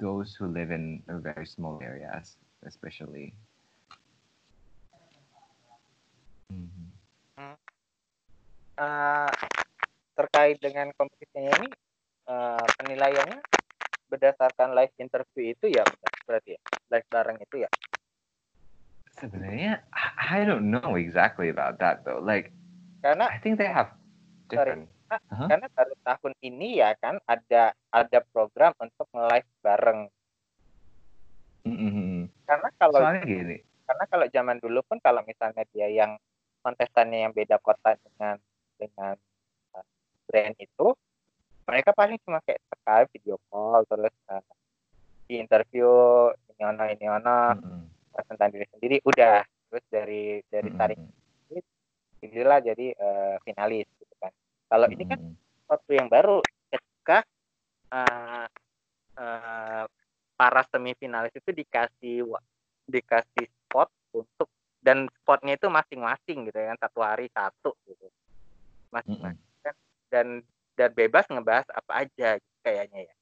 those who live in very small areas especially. Hmm. Uh, terkait dengan kompetisinya ini uh, penilaiannya berdasarkan live interview itu ya berarti ya? Live bareng itu ya sebenarnya I don't know exactly about that though like karena I think they have different sorry, uh-huh. karena baru tahun ini ya kan ada ada program untuk live bareng mm-hmm. karena kalau soalnya gini karena kalau zaman dulu pun kalau misalnya dia yang kontestannya yang beda kota dengan dengan uh, brand itu mereka paling cuma kayak Skype video call terus uh, di interview ini ono ini ono mm-hmm. Tentang diri sendiri udah terus dari dari tarik mm-hmm. inilah jadi uh, finalis gitu kan kalau mm-hmm. ini kan waktu yang baru ketika uh, uh, para semifinalis itu dikasih dikasih spot untuk dan spotnya itu masing-masing gitu ya kan satu hari satu gitu masing-masing mm -hmm. dan dan bebas ngebahas apa aja gitu, kayaknya ya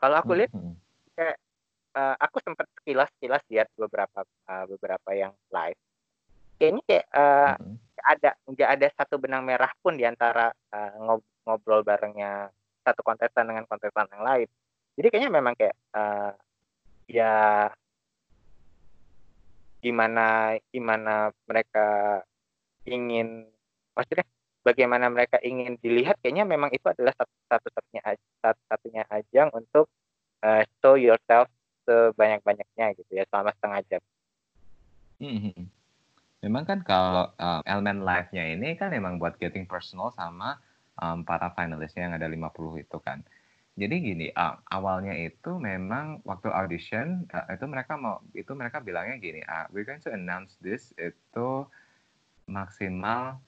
kalau aku lihat mm -hmm. kayak uh, aku sempat sekilas sekilas lihat beberapa uh, beberapa yang live kayaknya kayak uh, mm -hmm. ada nggak ada satu benang merah pun di antara uh, ngob ngobrol barengnya satu kontestan dengan kontestan yang lain jadi kayaknya memang kayak uh, ya gimana gimana mereka ingin maksudnya bagaimana mereka ingin dilihat kayaknya memang itu adalah satu satu satunya satu satunya ajang untuk uh, show yourself sebanyak banyaknya gitu ya selama setengah jam. Hmm. Memang kan kalau um, elemen live-nya ini kan memang buat getting personal sama um, para finalisnya yang ada 50 itu kan. Jadi gini, uh, awalnya itu memang waktu audition uh, itu mereka mau itu mereka bilangnya gini, uh, we're going to announce this itu maksimal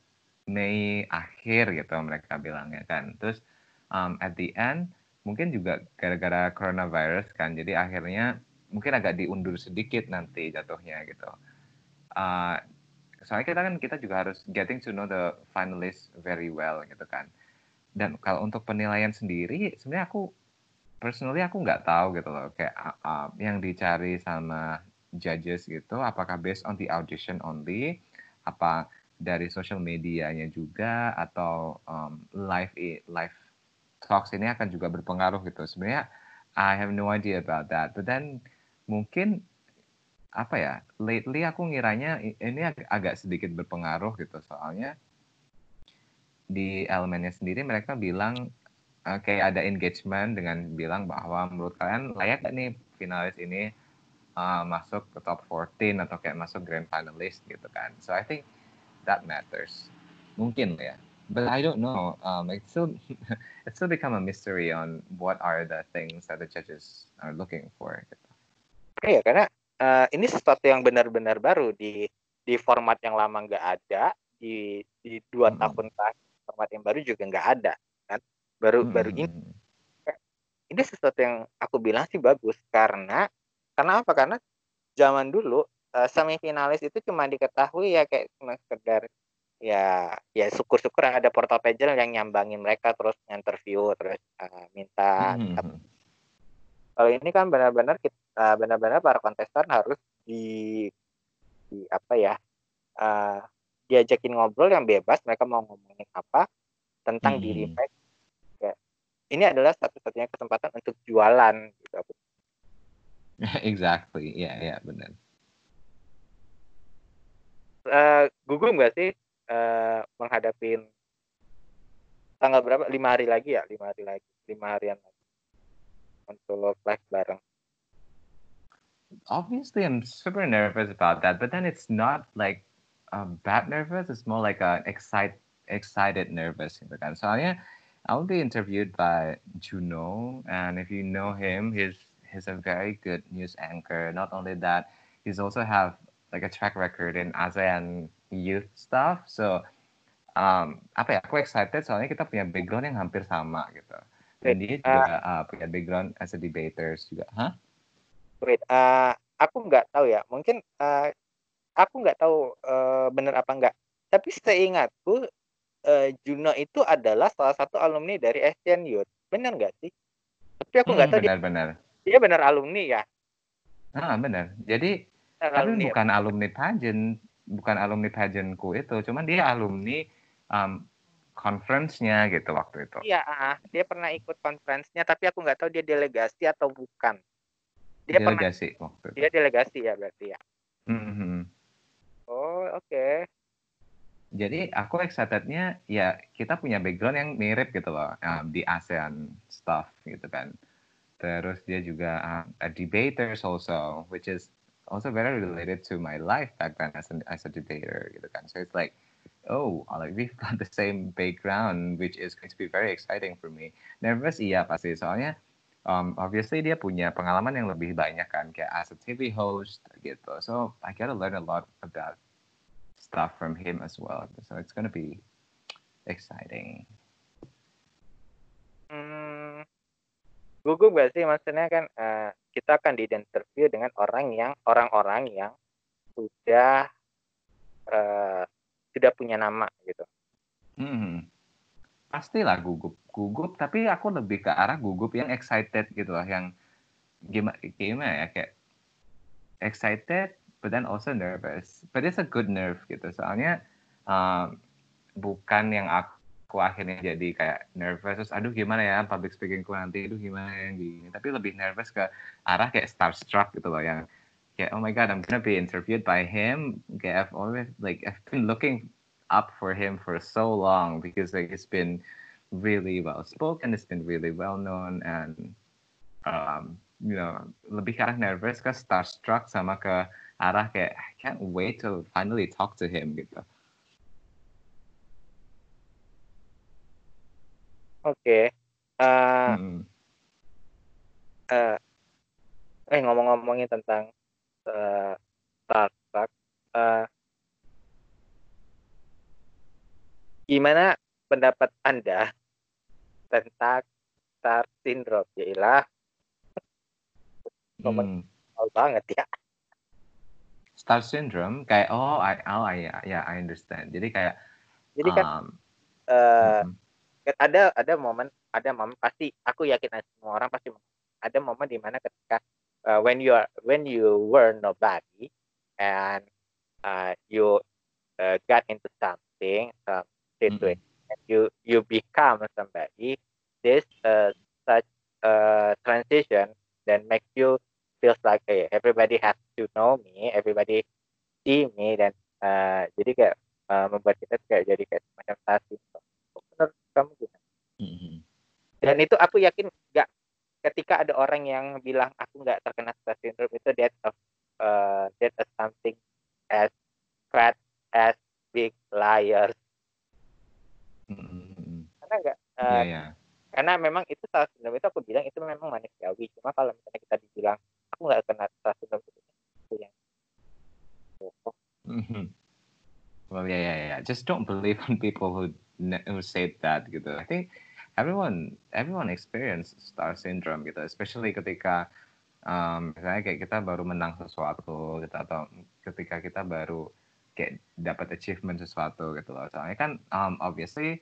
Mei akhir gitu mereka bilangnya kan. Terus um, at the end mungkin juga gara-gara coronavirus kan, jadi akhirnya mungkin agak diundur sedikit nanti jatuhnya gitu. Uh, soalnya kita kan kita juga harus getting to know the finalists very well gitu kan dan kalau untuk penilaian sendiri sebenarnya aku personally aku nggak tahu gitu loh kayak uh, yang dicari sama judges gitu apakah based on the audition only apa dari social medianya juga atau um, live live talks ini akan juga berpengaruh gitu sebenarnya I have no idea about that but then mungkin apa ya lately aku ngiranya ini ag agak sedikit berpengaruh gitu soalnya di elemennya sendiri mereka bilang uh, kayak ada engagement dengan bilang bahwa menurut kalian layak gak nih finalis ini uh, masuk ke top 14 atau kayak masuk grand finalist gitu kan. So I think that matters. Mungkin ya. But I don't know. Um, it's still it still become a mystery on what are the things that the judges are looking for. Iya karena uh, ini sesuatu yang benar-benar baru di di format yang lama nggak ada di di dua mm -hmm. tahun terakhir format yang baru juga nggak ada kan baru hmm. baru ini ini sesuatu yang aku bilang sih bagus karena karena apa karena zaman dulu uh, semifinalis itu cuma diketahui ya kayak cuma sekedar ya ya syukur-syukur ada portal pager yang nyambangin mereka terus interview terus uh, minta hmm. kalau ini kan benar-benar kita uh, benar-benar para kontestan harus di, di apa ya uh, diajakin ngobrol yang bebas mereka mau ngomongin apa tentang hmm. diri mereka. Ya, ini adalah satu-satunya kesempatan untuk jualan gitu. Exactly. Ya yeah, ya yeah, benar. Uh, gugup nggak sih menghadapin tanggal berapa? Lima hari lagi ya? Lima hari lagi. Lima harian lagi. Untuk live bareng. Obviously I'm super nervous about that but then it's not like um, bad nervous. It's more like a excited excited nervous gitu kan soalnya I'll be interviewed by Juno and if you know him he's he's a very good news anchor. Not only that he's also have like a track record in ASEAN youth stuff. So um, apa ya aku excited soalnya kita punya background yang hampir sama gitu. Dan dia juga uh, uh, punya background as a debaters juga. Hah? Wait uh, aku nggak tahu ya. Mungkin uh, aku nggak tahu uh, benar apa enggak tapi seingatku uh, Juno itu adalah salah satu alumni dari Asian Youth. Benar nggak sih? Tapi aku nggak hmm, tahu benar dia, benar dia benar alumni ya? Ah benar. Jadi tapi alumni bukan ya? alumni pageant bukan alumni pageantku itu cuman dia alumni um, conference-nya gitu waktu itu. Iya, uh, dia pernah ikut conference-nya, tapi aku nggak tahu dia delegasi atau bukan. Dia delegasi pernah, waktu itu. Dia delegasi ya berarti ya. Mm-hmm. Oh oke. Okay. Jadi aku excitednya ya kita punya background yang mirip gitu loh um, di ASEAN stuff gitu kan. Terus dia juga um, a debaters also, which is also very related to my life back then as a, as a debater gitu kan. So it's like oh, like we've got the same background, which is going to be very exciting for me. Nervous iya pasti, soalnya um, obviously dia punya pengalaman yang lebih banyak kan, kayak as a TV host gitu. So I gotta learn a lot about stuff from him as well. So it's gonna be exciting. Hmm, gugup gak sih maksudnya kan uh, kita akan di interview dengan orang yang orang-orang yang sudah uh, tidak punya nama gitu. Hmm. Pastilah gugup, gugup. Tapi aku lebih ke arah gugup yang excited gitu lah, yang gimana, gimana ya kayak excited, but then also nervous. But it's a good nerve gitu. Soalnya um, bukan yang aku akhirnya jadi kayak nervous terus aduh gimana ya public speakingku nanti aduh gimana yang gini. Tapi lebih nervous ke arah kayak starstruck gitu loh yang kayak oh my god I'm gonna be interviewed by him. Kayak I've always like I've been looking up for him for so long because like it's been really well spoken it's been really well known and um, you know lebih ke arah nervous ke starstruck sama ke arah kayak I can't wait to finally talk to him gitu Oke. Okay. Uh, hmm. uh, eh ngomong-ngomongin tentang uh, Starbucks. Uh, gimana pendapat Anda tentang Star Syndrome? Yailah, hmm. banget ya. Star Syndrome kayak oh I oh I ya yeah, I understand. Jadi kayak jadi kan um, uh. Ada ada momen ada momen pasti aku yakin semua orang pasti ada momen di mana ketika uh, when you are when you were nobody and uh, you uh, got into something some situation mm-hmm. and you you become somebody this uh, such uh, transition then makes you feels like hey, everybody has to know me everybody see me dan uh, jadi kayak uh, membuat kita kayak jadi kayak semacam stasi menurut kamu gimana? Mm-hmm. Dan itu aku yakin nggak ketika ada orang yang bilang aku nggak terkena stress syndrome itu that of uh, that is something as fat as big liars mm-hmm. karena enggak uh, yeah, yeah. karena memang itu stress syndrome itu aku bilang itu memang manusiawi cuma kalau misalnya kita dibilang aku nggak kena stress syndrome itu itu yang mm-hmm. well yeah yeah yeah just don't believe on people who who say that gitu. I think everyone everyone experience star syndrome gitu. Especially ketika um, misalnya kayak kita baru menang sesuatu gitu. Atau ketika kita baru kayak dapat achievement sesuatu gitu loh. Soalnya kan um, obviously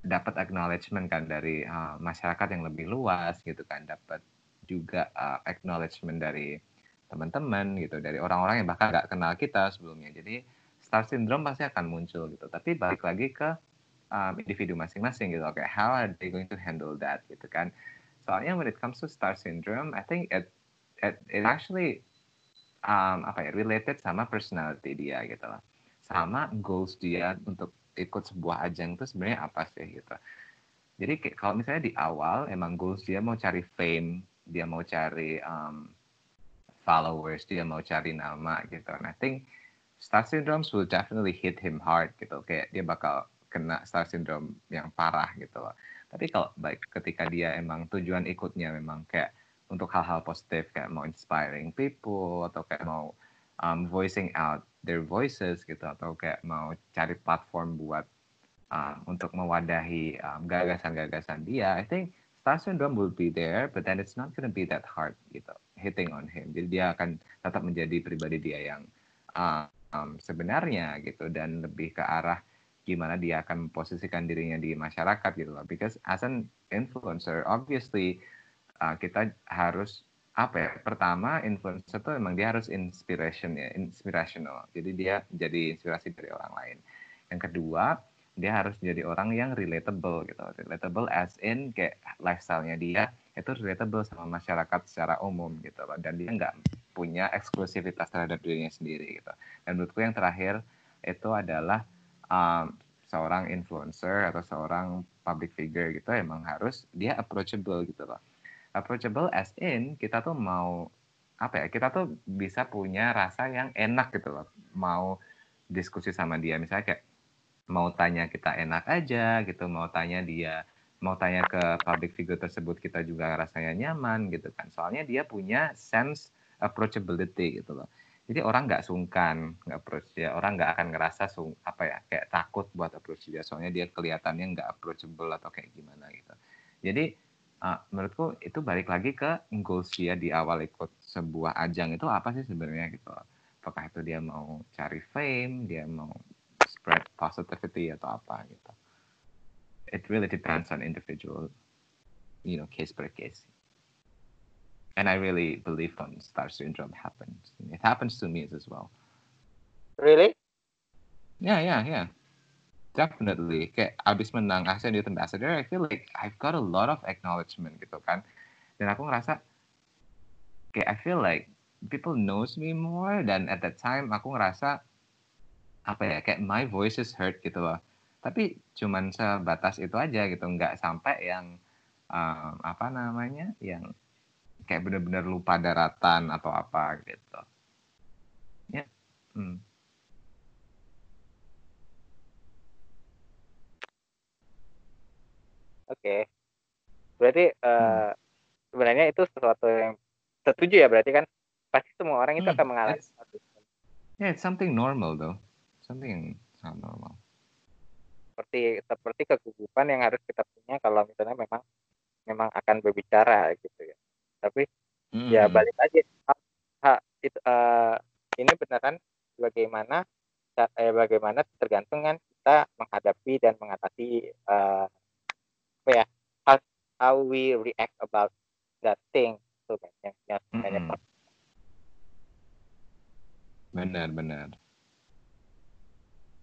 dapat acknowledgement kan dari uh, masyarakat yang lebih luas gitu kan. Dapat juga uh, acknowledgement dari teman-teman gitu. Dari orang-orang yang bahkan nggak kenal kita sebelumnya. Jadi star syndrome pasti akan muncul gitu. Tapi balik lagi ke um, individu masing-masing gitu. Okay, how are they going to handle that gitu kan? Soalnya when it comes to star syndrome, I think it it, it actually um, apa ya related sama personality dia gitu loh. sama goals dia untuk ikut sebuah ajang itu sebenarnya apa sih gitu. Jadi kalau misalnya di awal emang goals dia mau cari fame, dia mau cari um, followers, dia mau cari nama gitu. And I think star syndrome will definitely hit him hard gitu. Kayak dia bakal kena star syndrome yang parah gitu loh. Tapi kalau baik ketika dia emang tujuan ikutnya memang kayak untuk hal-hal positif kayak mau inspiring people atau kayak mau um, voicing out their voices gitu atau kayak mau cari platform buat um, untuk mewadahi um, gagasan-gagasan dia, I think star syndrome will be there, but then it's not gonna be that hard gitu hitting on him. Jadi dia akan tetap menjadi pribadi dia yang um, um, sebenarnya gitu dan lebih ke arah gimana dia akan memposisikan dirinya di masyarakat gitu loh. Because as an influencer, obviously uh, kita harus apa ya pertama influencer itu memang dia harus inspiration ya inspirational. Jadi dia jadi inspirasi dari orang lain. Yang kedua dia harus jadi orang yang relatable gitu. Relatable as in kayak lifestyle-nya dia itu relatable sama masyarakat secara umum gitu loh. Dan dia nggak punya eksklusivitas terhadap dirinya sendiri gitu. Dan menurutku yang terakhir itu adalah um, seorang influencer atau seorang public figure gitu emang harus dia approachable gitu loh. Approachable as in kita tuh mau apa ya kita tuh bisa punya rasa yang enak gitu loh. Mau diskusi sama dia misalnya kayak mau tanya kita enak aja gitu mau tanya dia mau tanya ke public figure tersebut kita juga rasanya nyaman gitu kan. Soalnya dia punya sense approachability gitu loh jadi orang nggak sungkan nggak approach dia orang nggak akan ngerasa sung apa ya kayak takut buat approach dia. Soalnya dia kelihatannya nggak approachable atau kayak gimana gitu. Jadi uh, menurutku itu balik lagi ke goals dia di awal ikut sebuah ajang itu apa sih sebenarnya gitu apakah itu dia mau cari fame dia mau spread positivity atau apa gitu. It really depends on individual you know case per case and I really believe on star syndrome happens it happens to me as well. Really? Yeah yeah yeah. Definitely. Kayak abis menang Asian Youth Ambassador I feel like I've got a lot of acknowledgement gitu kan. Dan aku ngerasa kayak I feel like people knows me more dan at that time. Aku ngerasa apa ya kayak my voice is heard gitu loh. Tapi cuman sebatas itu aja gitu. Nggak sampai yang um, apa namanya yang kayak bener-bener lupa daratan atau apa gitu ya hmm. Oke. Berarti uh, sebenarnya itu sesuatu yang setuju ya berarti kan pasti semua orang itu hmm, akan mengalami. It's, yeah, it's something normal though. Something sangat normal. Seperti seperti kegugupan yang harus kita punya kalau misalnya memang memang akan berbicara gitu ya. Tapi hmm. ya balik lagi ha, ha, itu uh, ini beneran bagaimana eh, bagaimana tergantung kan kita menghadapi dan mengatasi uh, apa ya how, how we react about that thing tuh kan yang yang mm -hmm. benar benar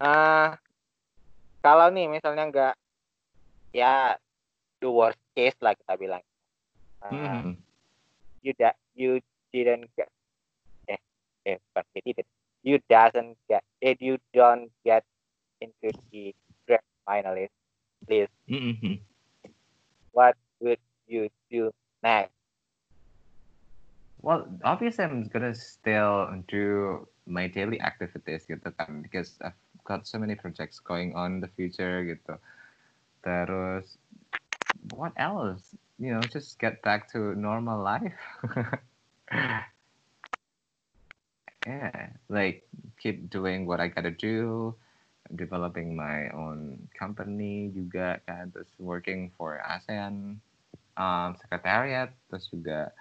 uh, kalau nih misalnya enggak ya the worst case lah kita bilang uh, mm -hmm. You da you didn't get eh eh bukan tidak you doesn't get eh you don't get into the grand finalist list mm -hmm what would you do next? Well, obviously I'm gonna still do my daily activities gitu kan because I've got so many projects going on in the future gitu. Terus what else? You know, just get back to normal life. yeah, like keep doing what I gotta do developing my own company. Juga kan terus working for ASEAN um, Secretariat. Terus juga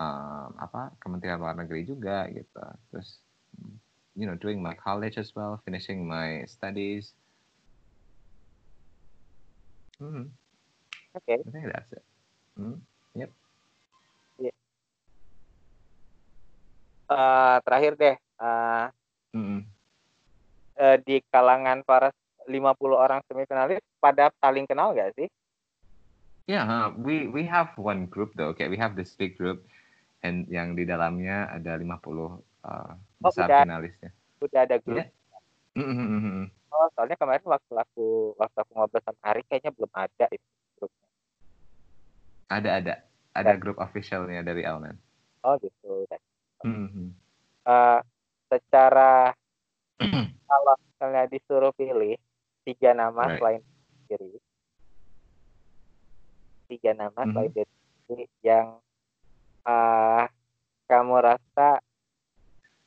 um, apa Kementerian Luar Negeri juga gitu. Terus you know doing my college as well finishing my studies. Hmm. okay. I think that's it hmm. yep yeah. uh, terakhir deh uh, mm -mm uh, di kalangan para 50 orang semifinalis pada saling kenal gak sih? Yeah, huh? we we have one group though. Okay, we have this big group and yang di dalamnya ada 50 uh, besar oh, udah, finalisnya. Udah ada grup. Yeah. Mm-hmm. Oh, soalnya kemarin waktu aku waktu aku ngobrol sama Ari kayaknya belum ada itu. Ada ada ada grup officialnya dari Alman. Oh gitu. Mm-hmm. Uh, secara kalau misalnya disuruh pilih tiga nama right. selain diri, tiga nama mm-hmm. selain diri yang uh, kamu rasa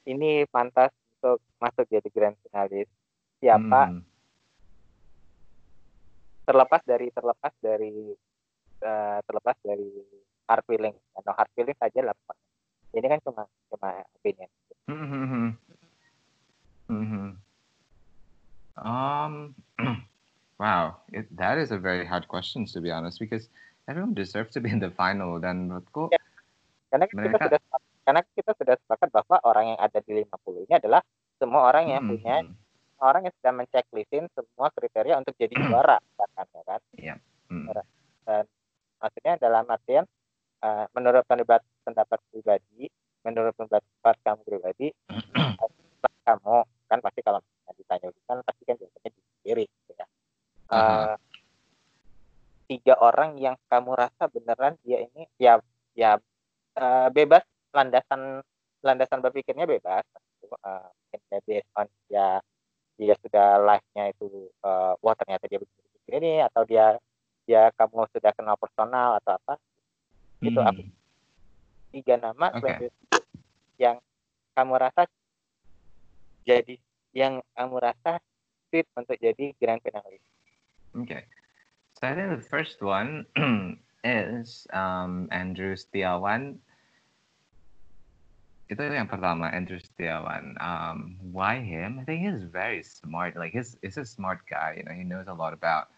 ini pantas untuk masuk jadi grand finalis siapa hmm. terlepas dari terlepas dari uh, terlepas dari hard feeling atau hard feeling saja lah ini kan cuma cuma opinion mm-hmm. Mm-hmm. Um, wow, it, that is a very hard question to be honest because everyone deserves to be in the final dan menurutku ya, karena mereka... kita sudah karena kita sudah sepakat bahwa orang yang ada di 50 ini adalah semua orang yang mm-hmm. punya orang yang sudah menceklistin semua kriteria untuk jadi juara bahkan ya kan yeah. mm. Maksudnya dalam artian uh, menurut pendapat pendapat pribadi menurut pendapat kamu pribadi kamu kan pasti kalau ditanya kan pasti kan biasanya diri gitu ya uh, uh-huh. tiga orang yang kamu rasa beneran dia ini ya ya uh, bebas landasan landasan berpikirnya bebas uh, based on ya dia sudah live-nya itu uh, wah ternyata dia begini ini atau dia dia kamu sudah kenal personal atau apa hmm. itu aku tiga nama okay. yang kamu rasa jadi yang kamu rasa fit untuk jadi grand finalis. Okay, so I think the first one is um, Andrew Setiawan itu yang pertama Andrew Setiawan. Um, why him? I think he's very smart. Like he's he's a smart guy. You know, he knows a lot about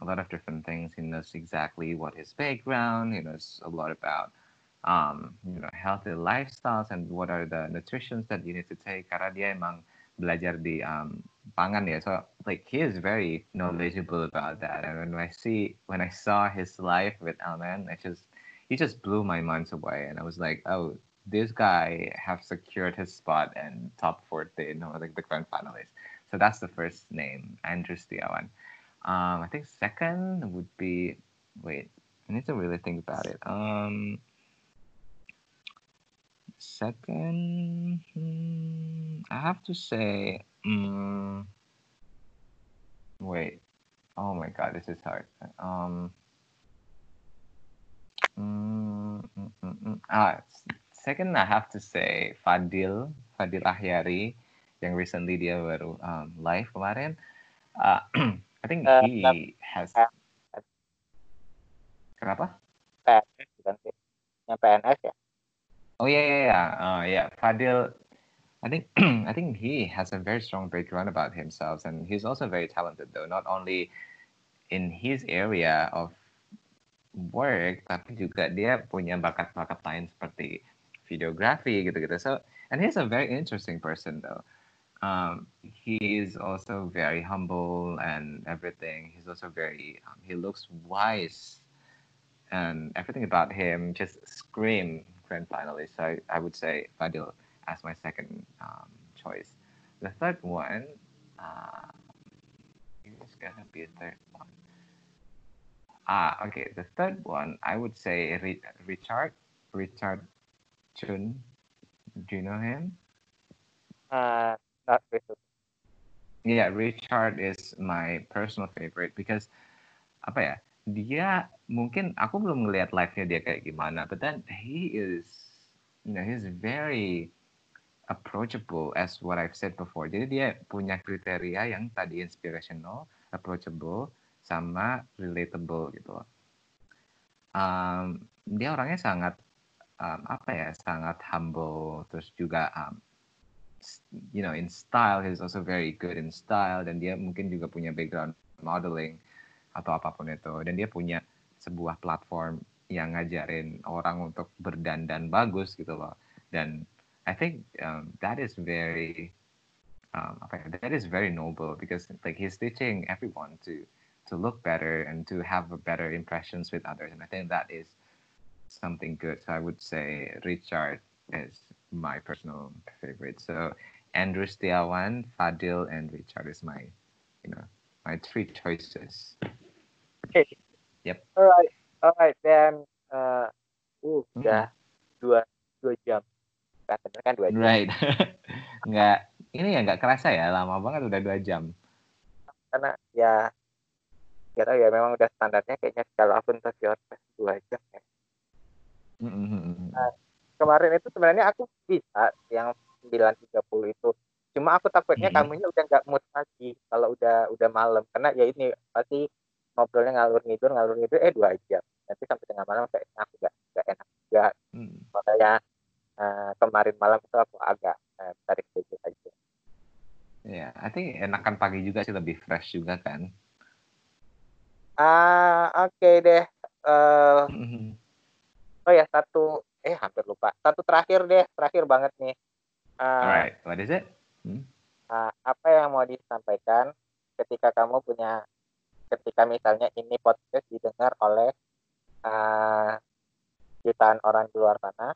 a lot of different things. He knows exactly what his background. He knows a lot about um, you know healthy lifestyles and what are the nutritions that you need to take. Karena dia emang belajar di um, pangan ya. So like he is very knowledgeable about that. And when I see when I saw his life with Alman, I just he just blew my mind away. And I was like, oh, this guy have secured his spot in top 14 or like the grand finalist. So that's the first name, Andrew Setiawan. Um, I think second would be wait, I need to really think about it. Um, second, hmm, I have to say, um, wait, oh my god, this is hard. Um, mm, mm, mm, ah, second I have to say Fadil Fadil Ahyari yang recently dia baru um, live kemarin uh, I think uh, he has uh, kenapa? PNS bukan sih yang PNS ya. Oh ya ya ya uh, yeah. Fadil I think I think he has a very strong background about himself and he's also very talented though not only in his area of work tapi juga dia punya bakat-bakat lain seperti videography gitu-gitu. So and he's a very interesting person though. Um, he is also very humble and everything. He's also very um, he looks wise and everything about him just scream grand finalist. So I, I would say Fadil as my second um, choice. The third one, uh, it's gonna be a third one. Ah, okay. The third one, I would say Richard, Richard Chun. Do you know him? Uh, not really. Yeah, Richard is my personal favorite because apa ya? Dia mungkin aku belum ngelihat live-nya dia kayak gimana, but then he is, you know, he's very approachable as what I've said before. Jadi dia punya kriteria yang tadi inspirational, approachable, sama relatable gitu. Um, dia orangnya sangat um, apa ya sangat humble terus juga um, you know in style he's also very good in style dan dia mungkin juga punya background modeling atau apapun itu. Dan dia punya sebuah platform yang ngajarin orang untuk berdandan bagus gitu loh. Dan I think um, that is very um, that is very noble because like he's teaching everyone to to look better and to have a better impressions with others. And I think that is something good. So I would say Richard is my personal favorite. So Andrew Setiawan, Fadil, and Richard is my, you know, my three choices. Okay. Yep. Alright, alright. Then, uh, uh Hmm. udah dua dua jam. Kan bener kan dua jam. Right. nggak, ini ya nggak kerasa ya, lama banget udah dua jam. Karena ya, gak tau ya memang udah standarnya kayaknya kalau akun Hotfest dua jam ya. Mm-mm. Kemarin itu sebenarnya aku bisa yang 9.30 itu. Cuma aku takutnya Mhm. kamunya udah nggak mood lagi kalau udah udah malam. Karena ya ini pasti ngobrolnya ngalur ngidur ngalur ngidur eh dua jam. Nanti sampai tengah malam kayak aku nggak nggak enak juga. Mm. Makanya eh, kemarin malam itu aku agak eh, tarik sedikit aja. Ya, I think enakan pagi juga sih lebih fresh juga kan. Ah oke deh. Eh, Mm-mm. oh ya satu eh hampir lupa. Satu terakhir deh terakhir banget nih. Eh, Alright, what is it? Nah, apa yang mau disampaikan ketika kamu punya ketika misalnya ini podcast didengar oleh uh, jutaan orang di luar sana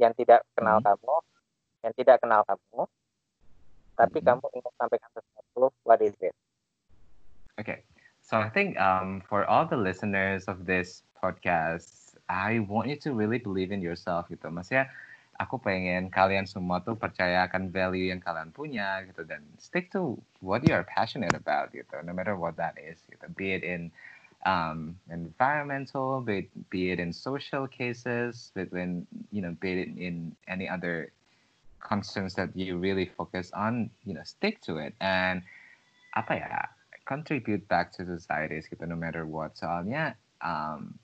yang tidak kenal Mhm. kamu, yang tidak kenal kamu, tapi Mhm. kamu ingin sampaikan sesuatu, what is it? Okay. So I think um, for all the listeners of this podcast, I want you to really believe in yourself gitu. Maksudnya aku pengen kalian semua tuh percaya akan value yang kalian punya gitu dan stick to what you are passionate about gitu. No matter what that is gitu. Be it in um, environmental, be it, be it in social cases, between you know, be it in any other concerns that you really focus on, you know, stick to it and apa ya contribute back to societies gitu no matter what soalnya um,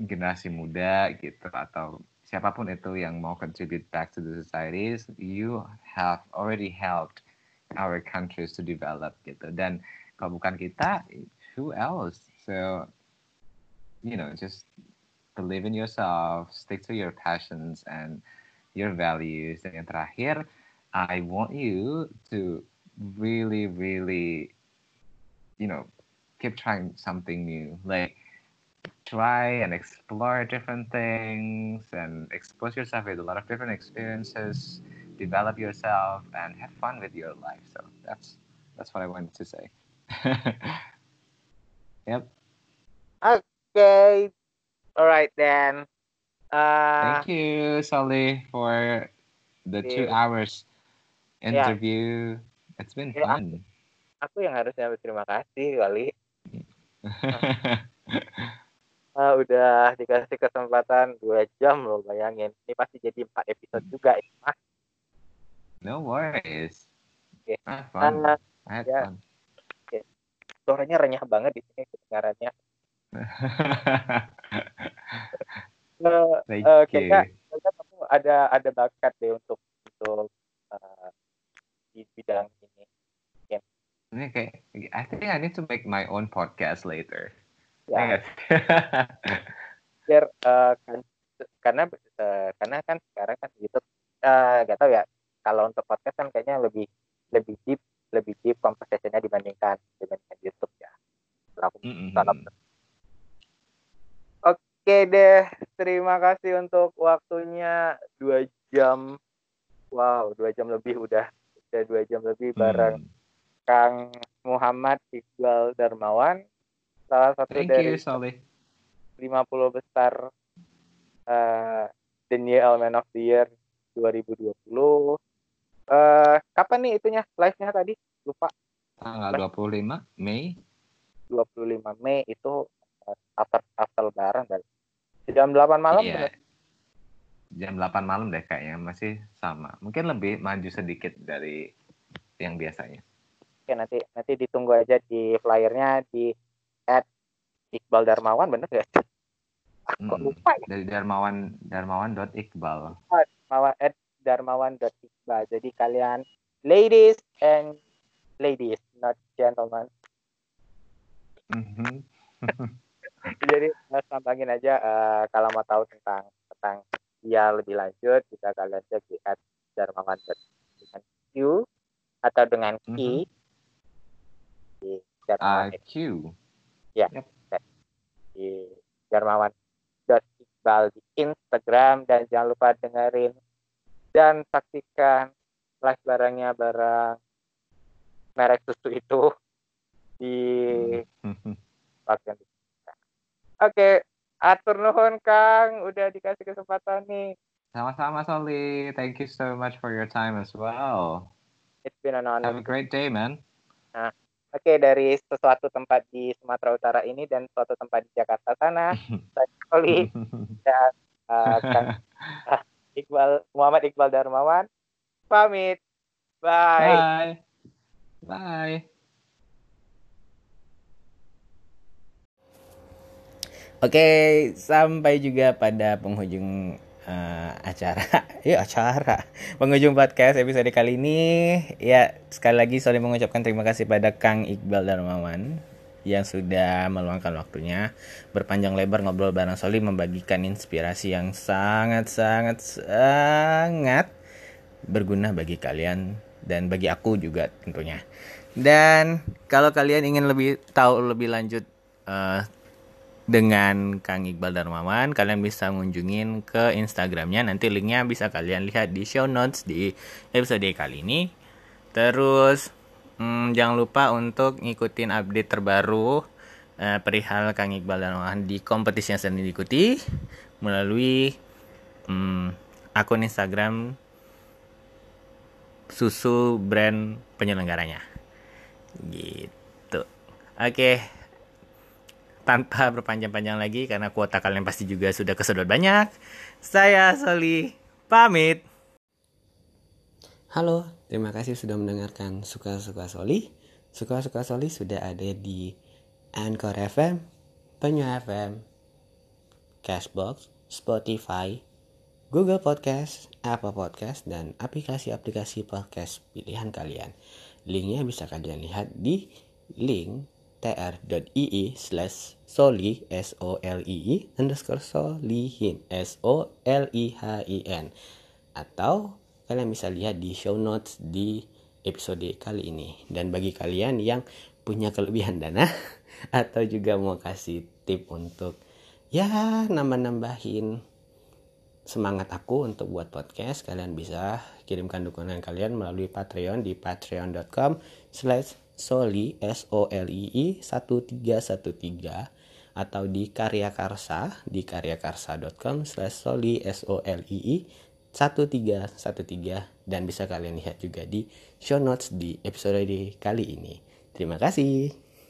generasi muda gitu atau siapa pun itu yang mau contribute back to the societies you have already helped our countries to develop gitu. Dan kalau bukan kita who else? So you know just believe in yourself stick to your passions and your values. Dan yang terakhir I want you to really really you know keep trying something new. Like try and explore different things and expose yourself with a lot of different experiences develop yourself and have fun with your life so that's that's what i wanted to say yep Okay, alright then. Uh, thank you Sally for the two Yeah. hours Yeah. interview it's been Yeah. fun aku yang harusnya berterima kasih kali. Ah, udah dikasih kesempatan dua jam loh bayangin. Ini pasti jadi empat episode juga ini mah. no worries Okay. I had fun Ah, I had yeah. fun suaranya renyah banget di sini kedengarannya. Eh, Thank eh, kayaknya, kayaknya kamu ada ada bakat deh untuk untuk eh, di bidang ini. Ini kayak, I think I need to make my own podcast later. Ya, Yes. biar kan, karena eh, karena kan sekarang kan YouTube eh gak tahu ya kalau untuk podcast kan kayaknya lebih lebih deep lebih deep conversation-nya dibandingkan dibandingkan YouTube ya. Kalau Mm-mm. salah Oke deh, terima kasih untuk waktunya dua jam. Wow, dua jam lebih udah udah dua jam lebih bareng Hmm. Kang Muhammad Iqbal Darmawan, salah satu Thank dari you, Solly. 50 besar eh The New Element of the Year 2020. Eh kapan nih itunya live-nya tadi? Lupa. Tanggal 25 Mei. 25 Mei itu eh, after after lebaran dan jam 8 malam Iya. bener? Jam 8 malam deh kayaknya masih sama. Mungkin lebih maju sedikit dari yang biasanya. Oke, nanti nanti ditunggu aja di flyernya di at Iqbal Darmawan bener ya? Aku Mm. lupa ya. Dari Darmawan Darmawan.iqbal. Darmawan at darmawan.iqbal. Jadi kalian ladies and ladies, not gentlemen. Mhm. Jadi sambangin aja eh, kalau mau tahu tentang tentang dia lebih lanjut bisa kalian cek di at darmawan dengan Q atau dengan Q Mhm. di darmawan IQ. di darmawan Iqbal di Instagram dan jangan lupa dengerin dan saksikan live barangnya barang merek susu itu di bagian Oke, atur nuhun Kang, udah dikasih kesempatan nih. Sama-sama Soli, thank you so much for your time as well. It's been an honor. Have a great day, man. Nah, oke okay, dari sesuatu tempat di Sumatera Utara ini dan suatu tempat di Jakarta sana, saya Soli dan uh, Kang uh, Iqbal Muhammad Iqbal Darmawan pamit. Bye. Bye. Bye. Oke, sampai juga pada penghujung uh, acara. ya acara. Penghujung podcast episode kali ini. Ya, sekali lagi saya mengucapkan terima kasih pada Kang Iqbal Darmawan yang sudah meluangkan waktunya berpanjang lebar ngobrol bareng Soli membagikan inspirasi yang sangat sangat sangat berguna bagi kalian dan bagi aku juga tentunya. Dan kalau kalian ingin lebih tahu lebih lanjut uh, dengan Kang Iqbal Darmawan kalian bisa ngunjungin ke Instagramnya. Nanti linknya bisa kalian lihat di show notes di episode kali ini. Terus hmm, jangan lupa untuk ngikutin update terbaru eh, perihal Kang Iqbal Darmawan di kompetisi yang sedang diikuti melalui hmm, akun Instagram susu brand penyelenggaranya. Gitu. Oke. okay tanpa berpanjang-panjang lagi karena kuota kalian pasti juga sudah kesedot banyak. Saya Soli pamit. Halo, terima kasih sudah mendengarkan Suka-Suka Soli. Suka-Suka Soli sudah ada di Anchor FM, Penyu FM, Cashbox, Spotify, Google Podcast, Apple Podcast, dan aplikasi-aplikasi podcast pilihan kalian. Linknya bisa kalian lihat di link tr.ii slash soli s o l i i underscore solihin s o l i h i n. Atau kalian bisa lihat di show notes di episode kali ini. Dan bagi kalian yang punya kelebihan dana atau juga mau kasih tip untuk ya nambah-nambahin semangat aku untuk buat podcast kalian bisa kirimkan dukungan kalian melalui Patreon di patreon.com slash Soli S O L I I 1313 atau di Karya Karsa di karyakarsa.com slash soli s o l i i 1313 dan bisa kalian lihat juga di show notes di episode kali ini. Terima kasih.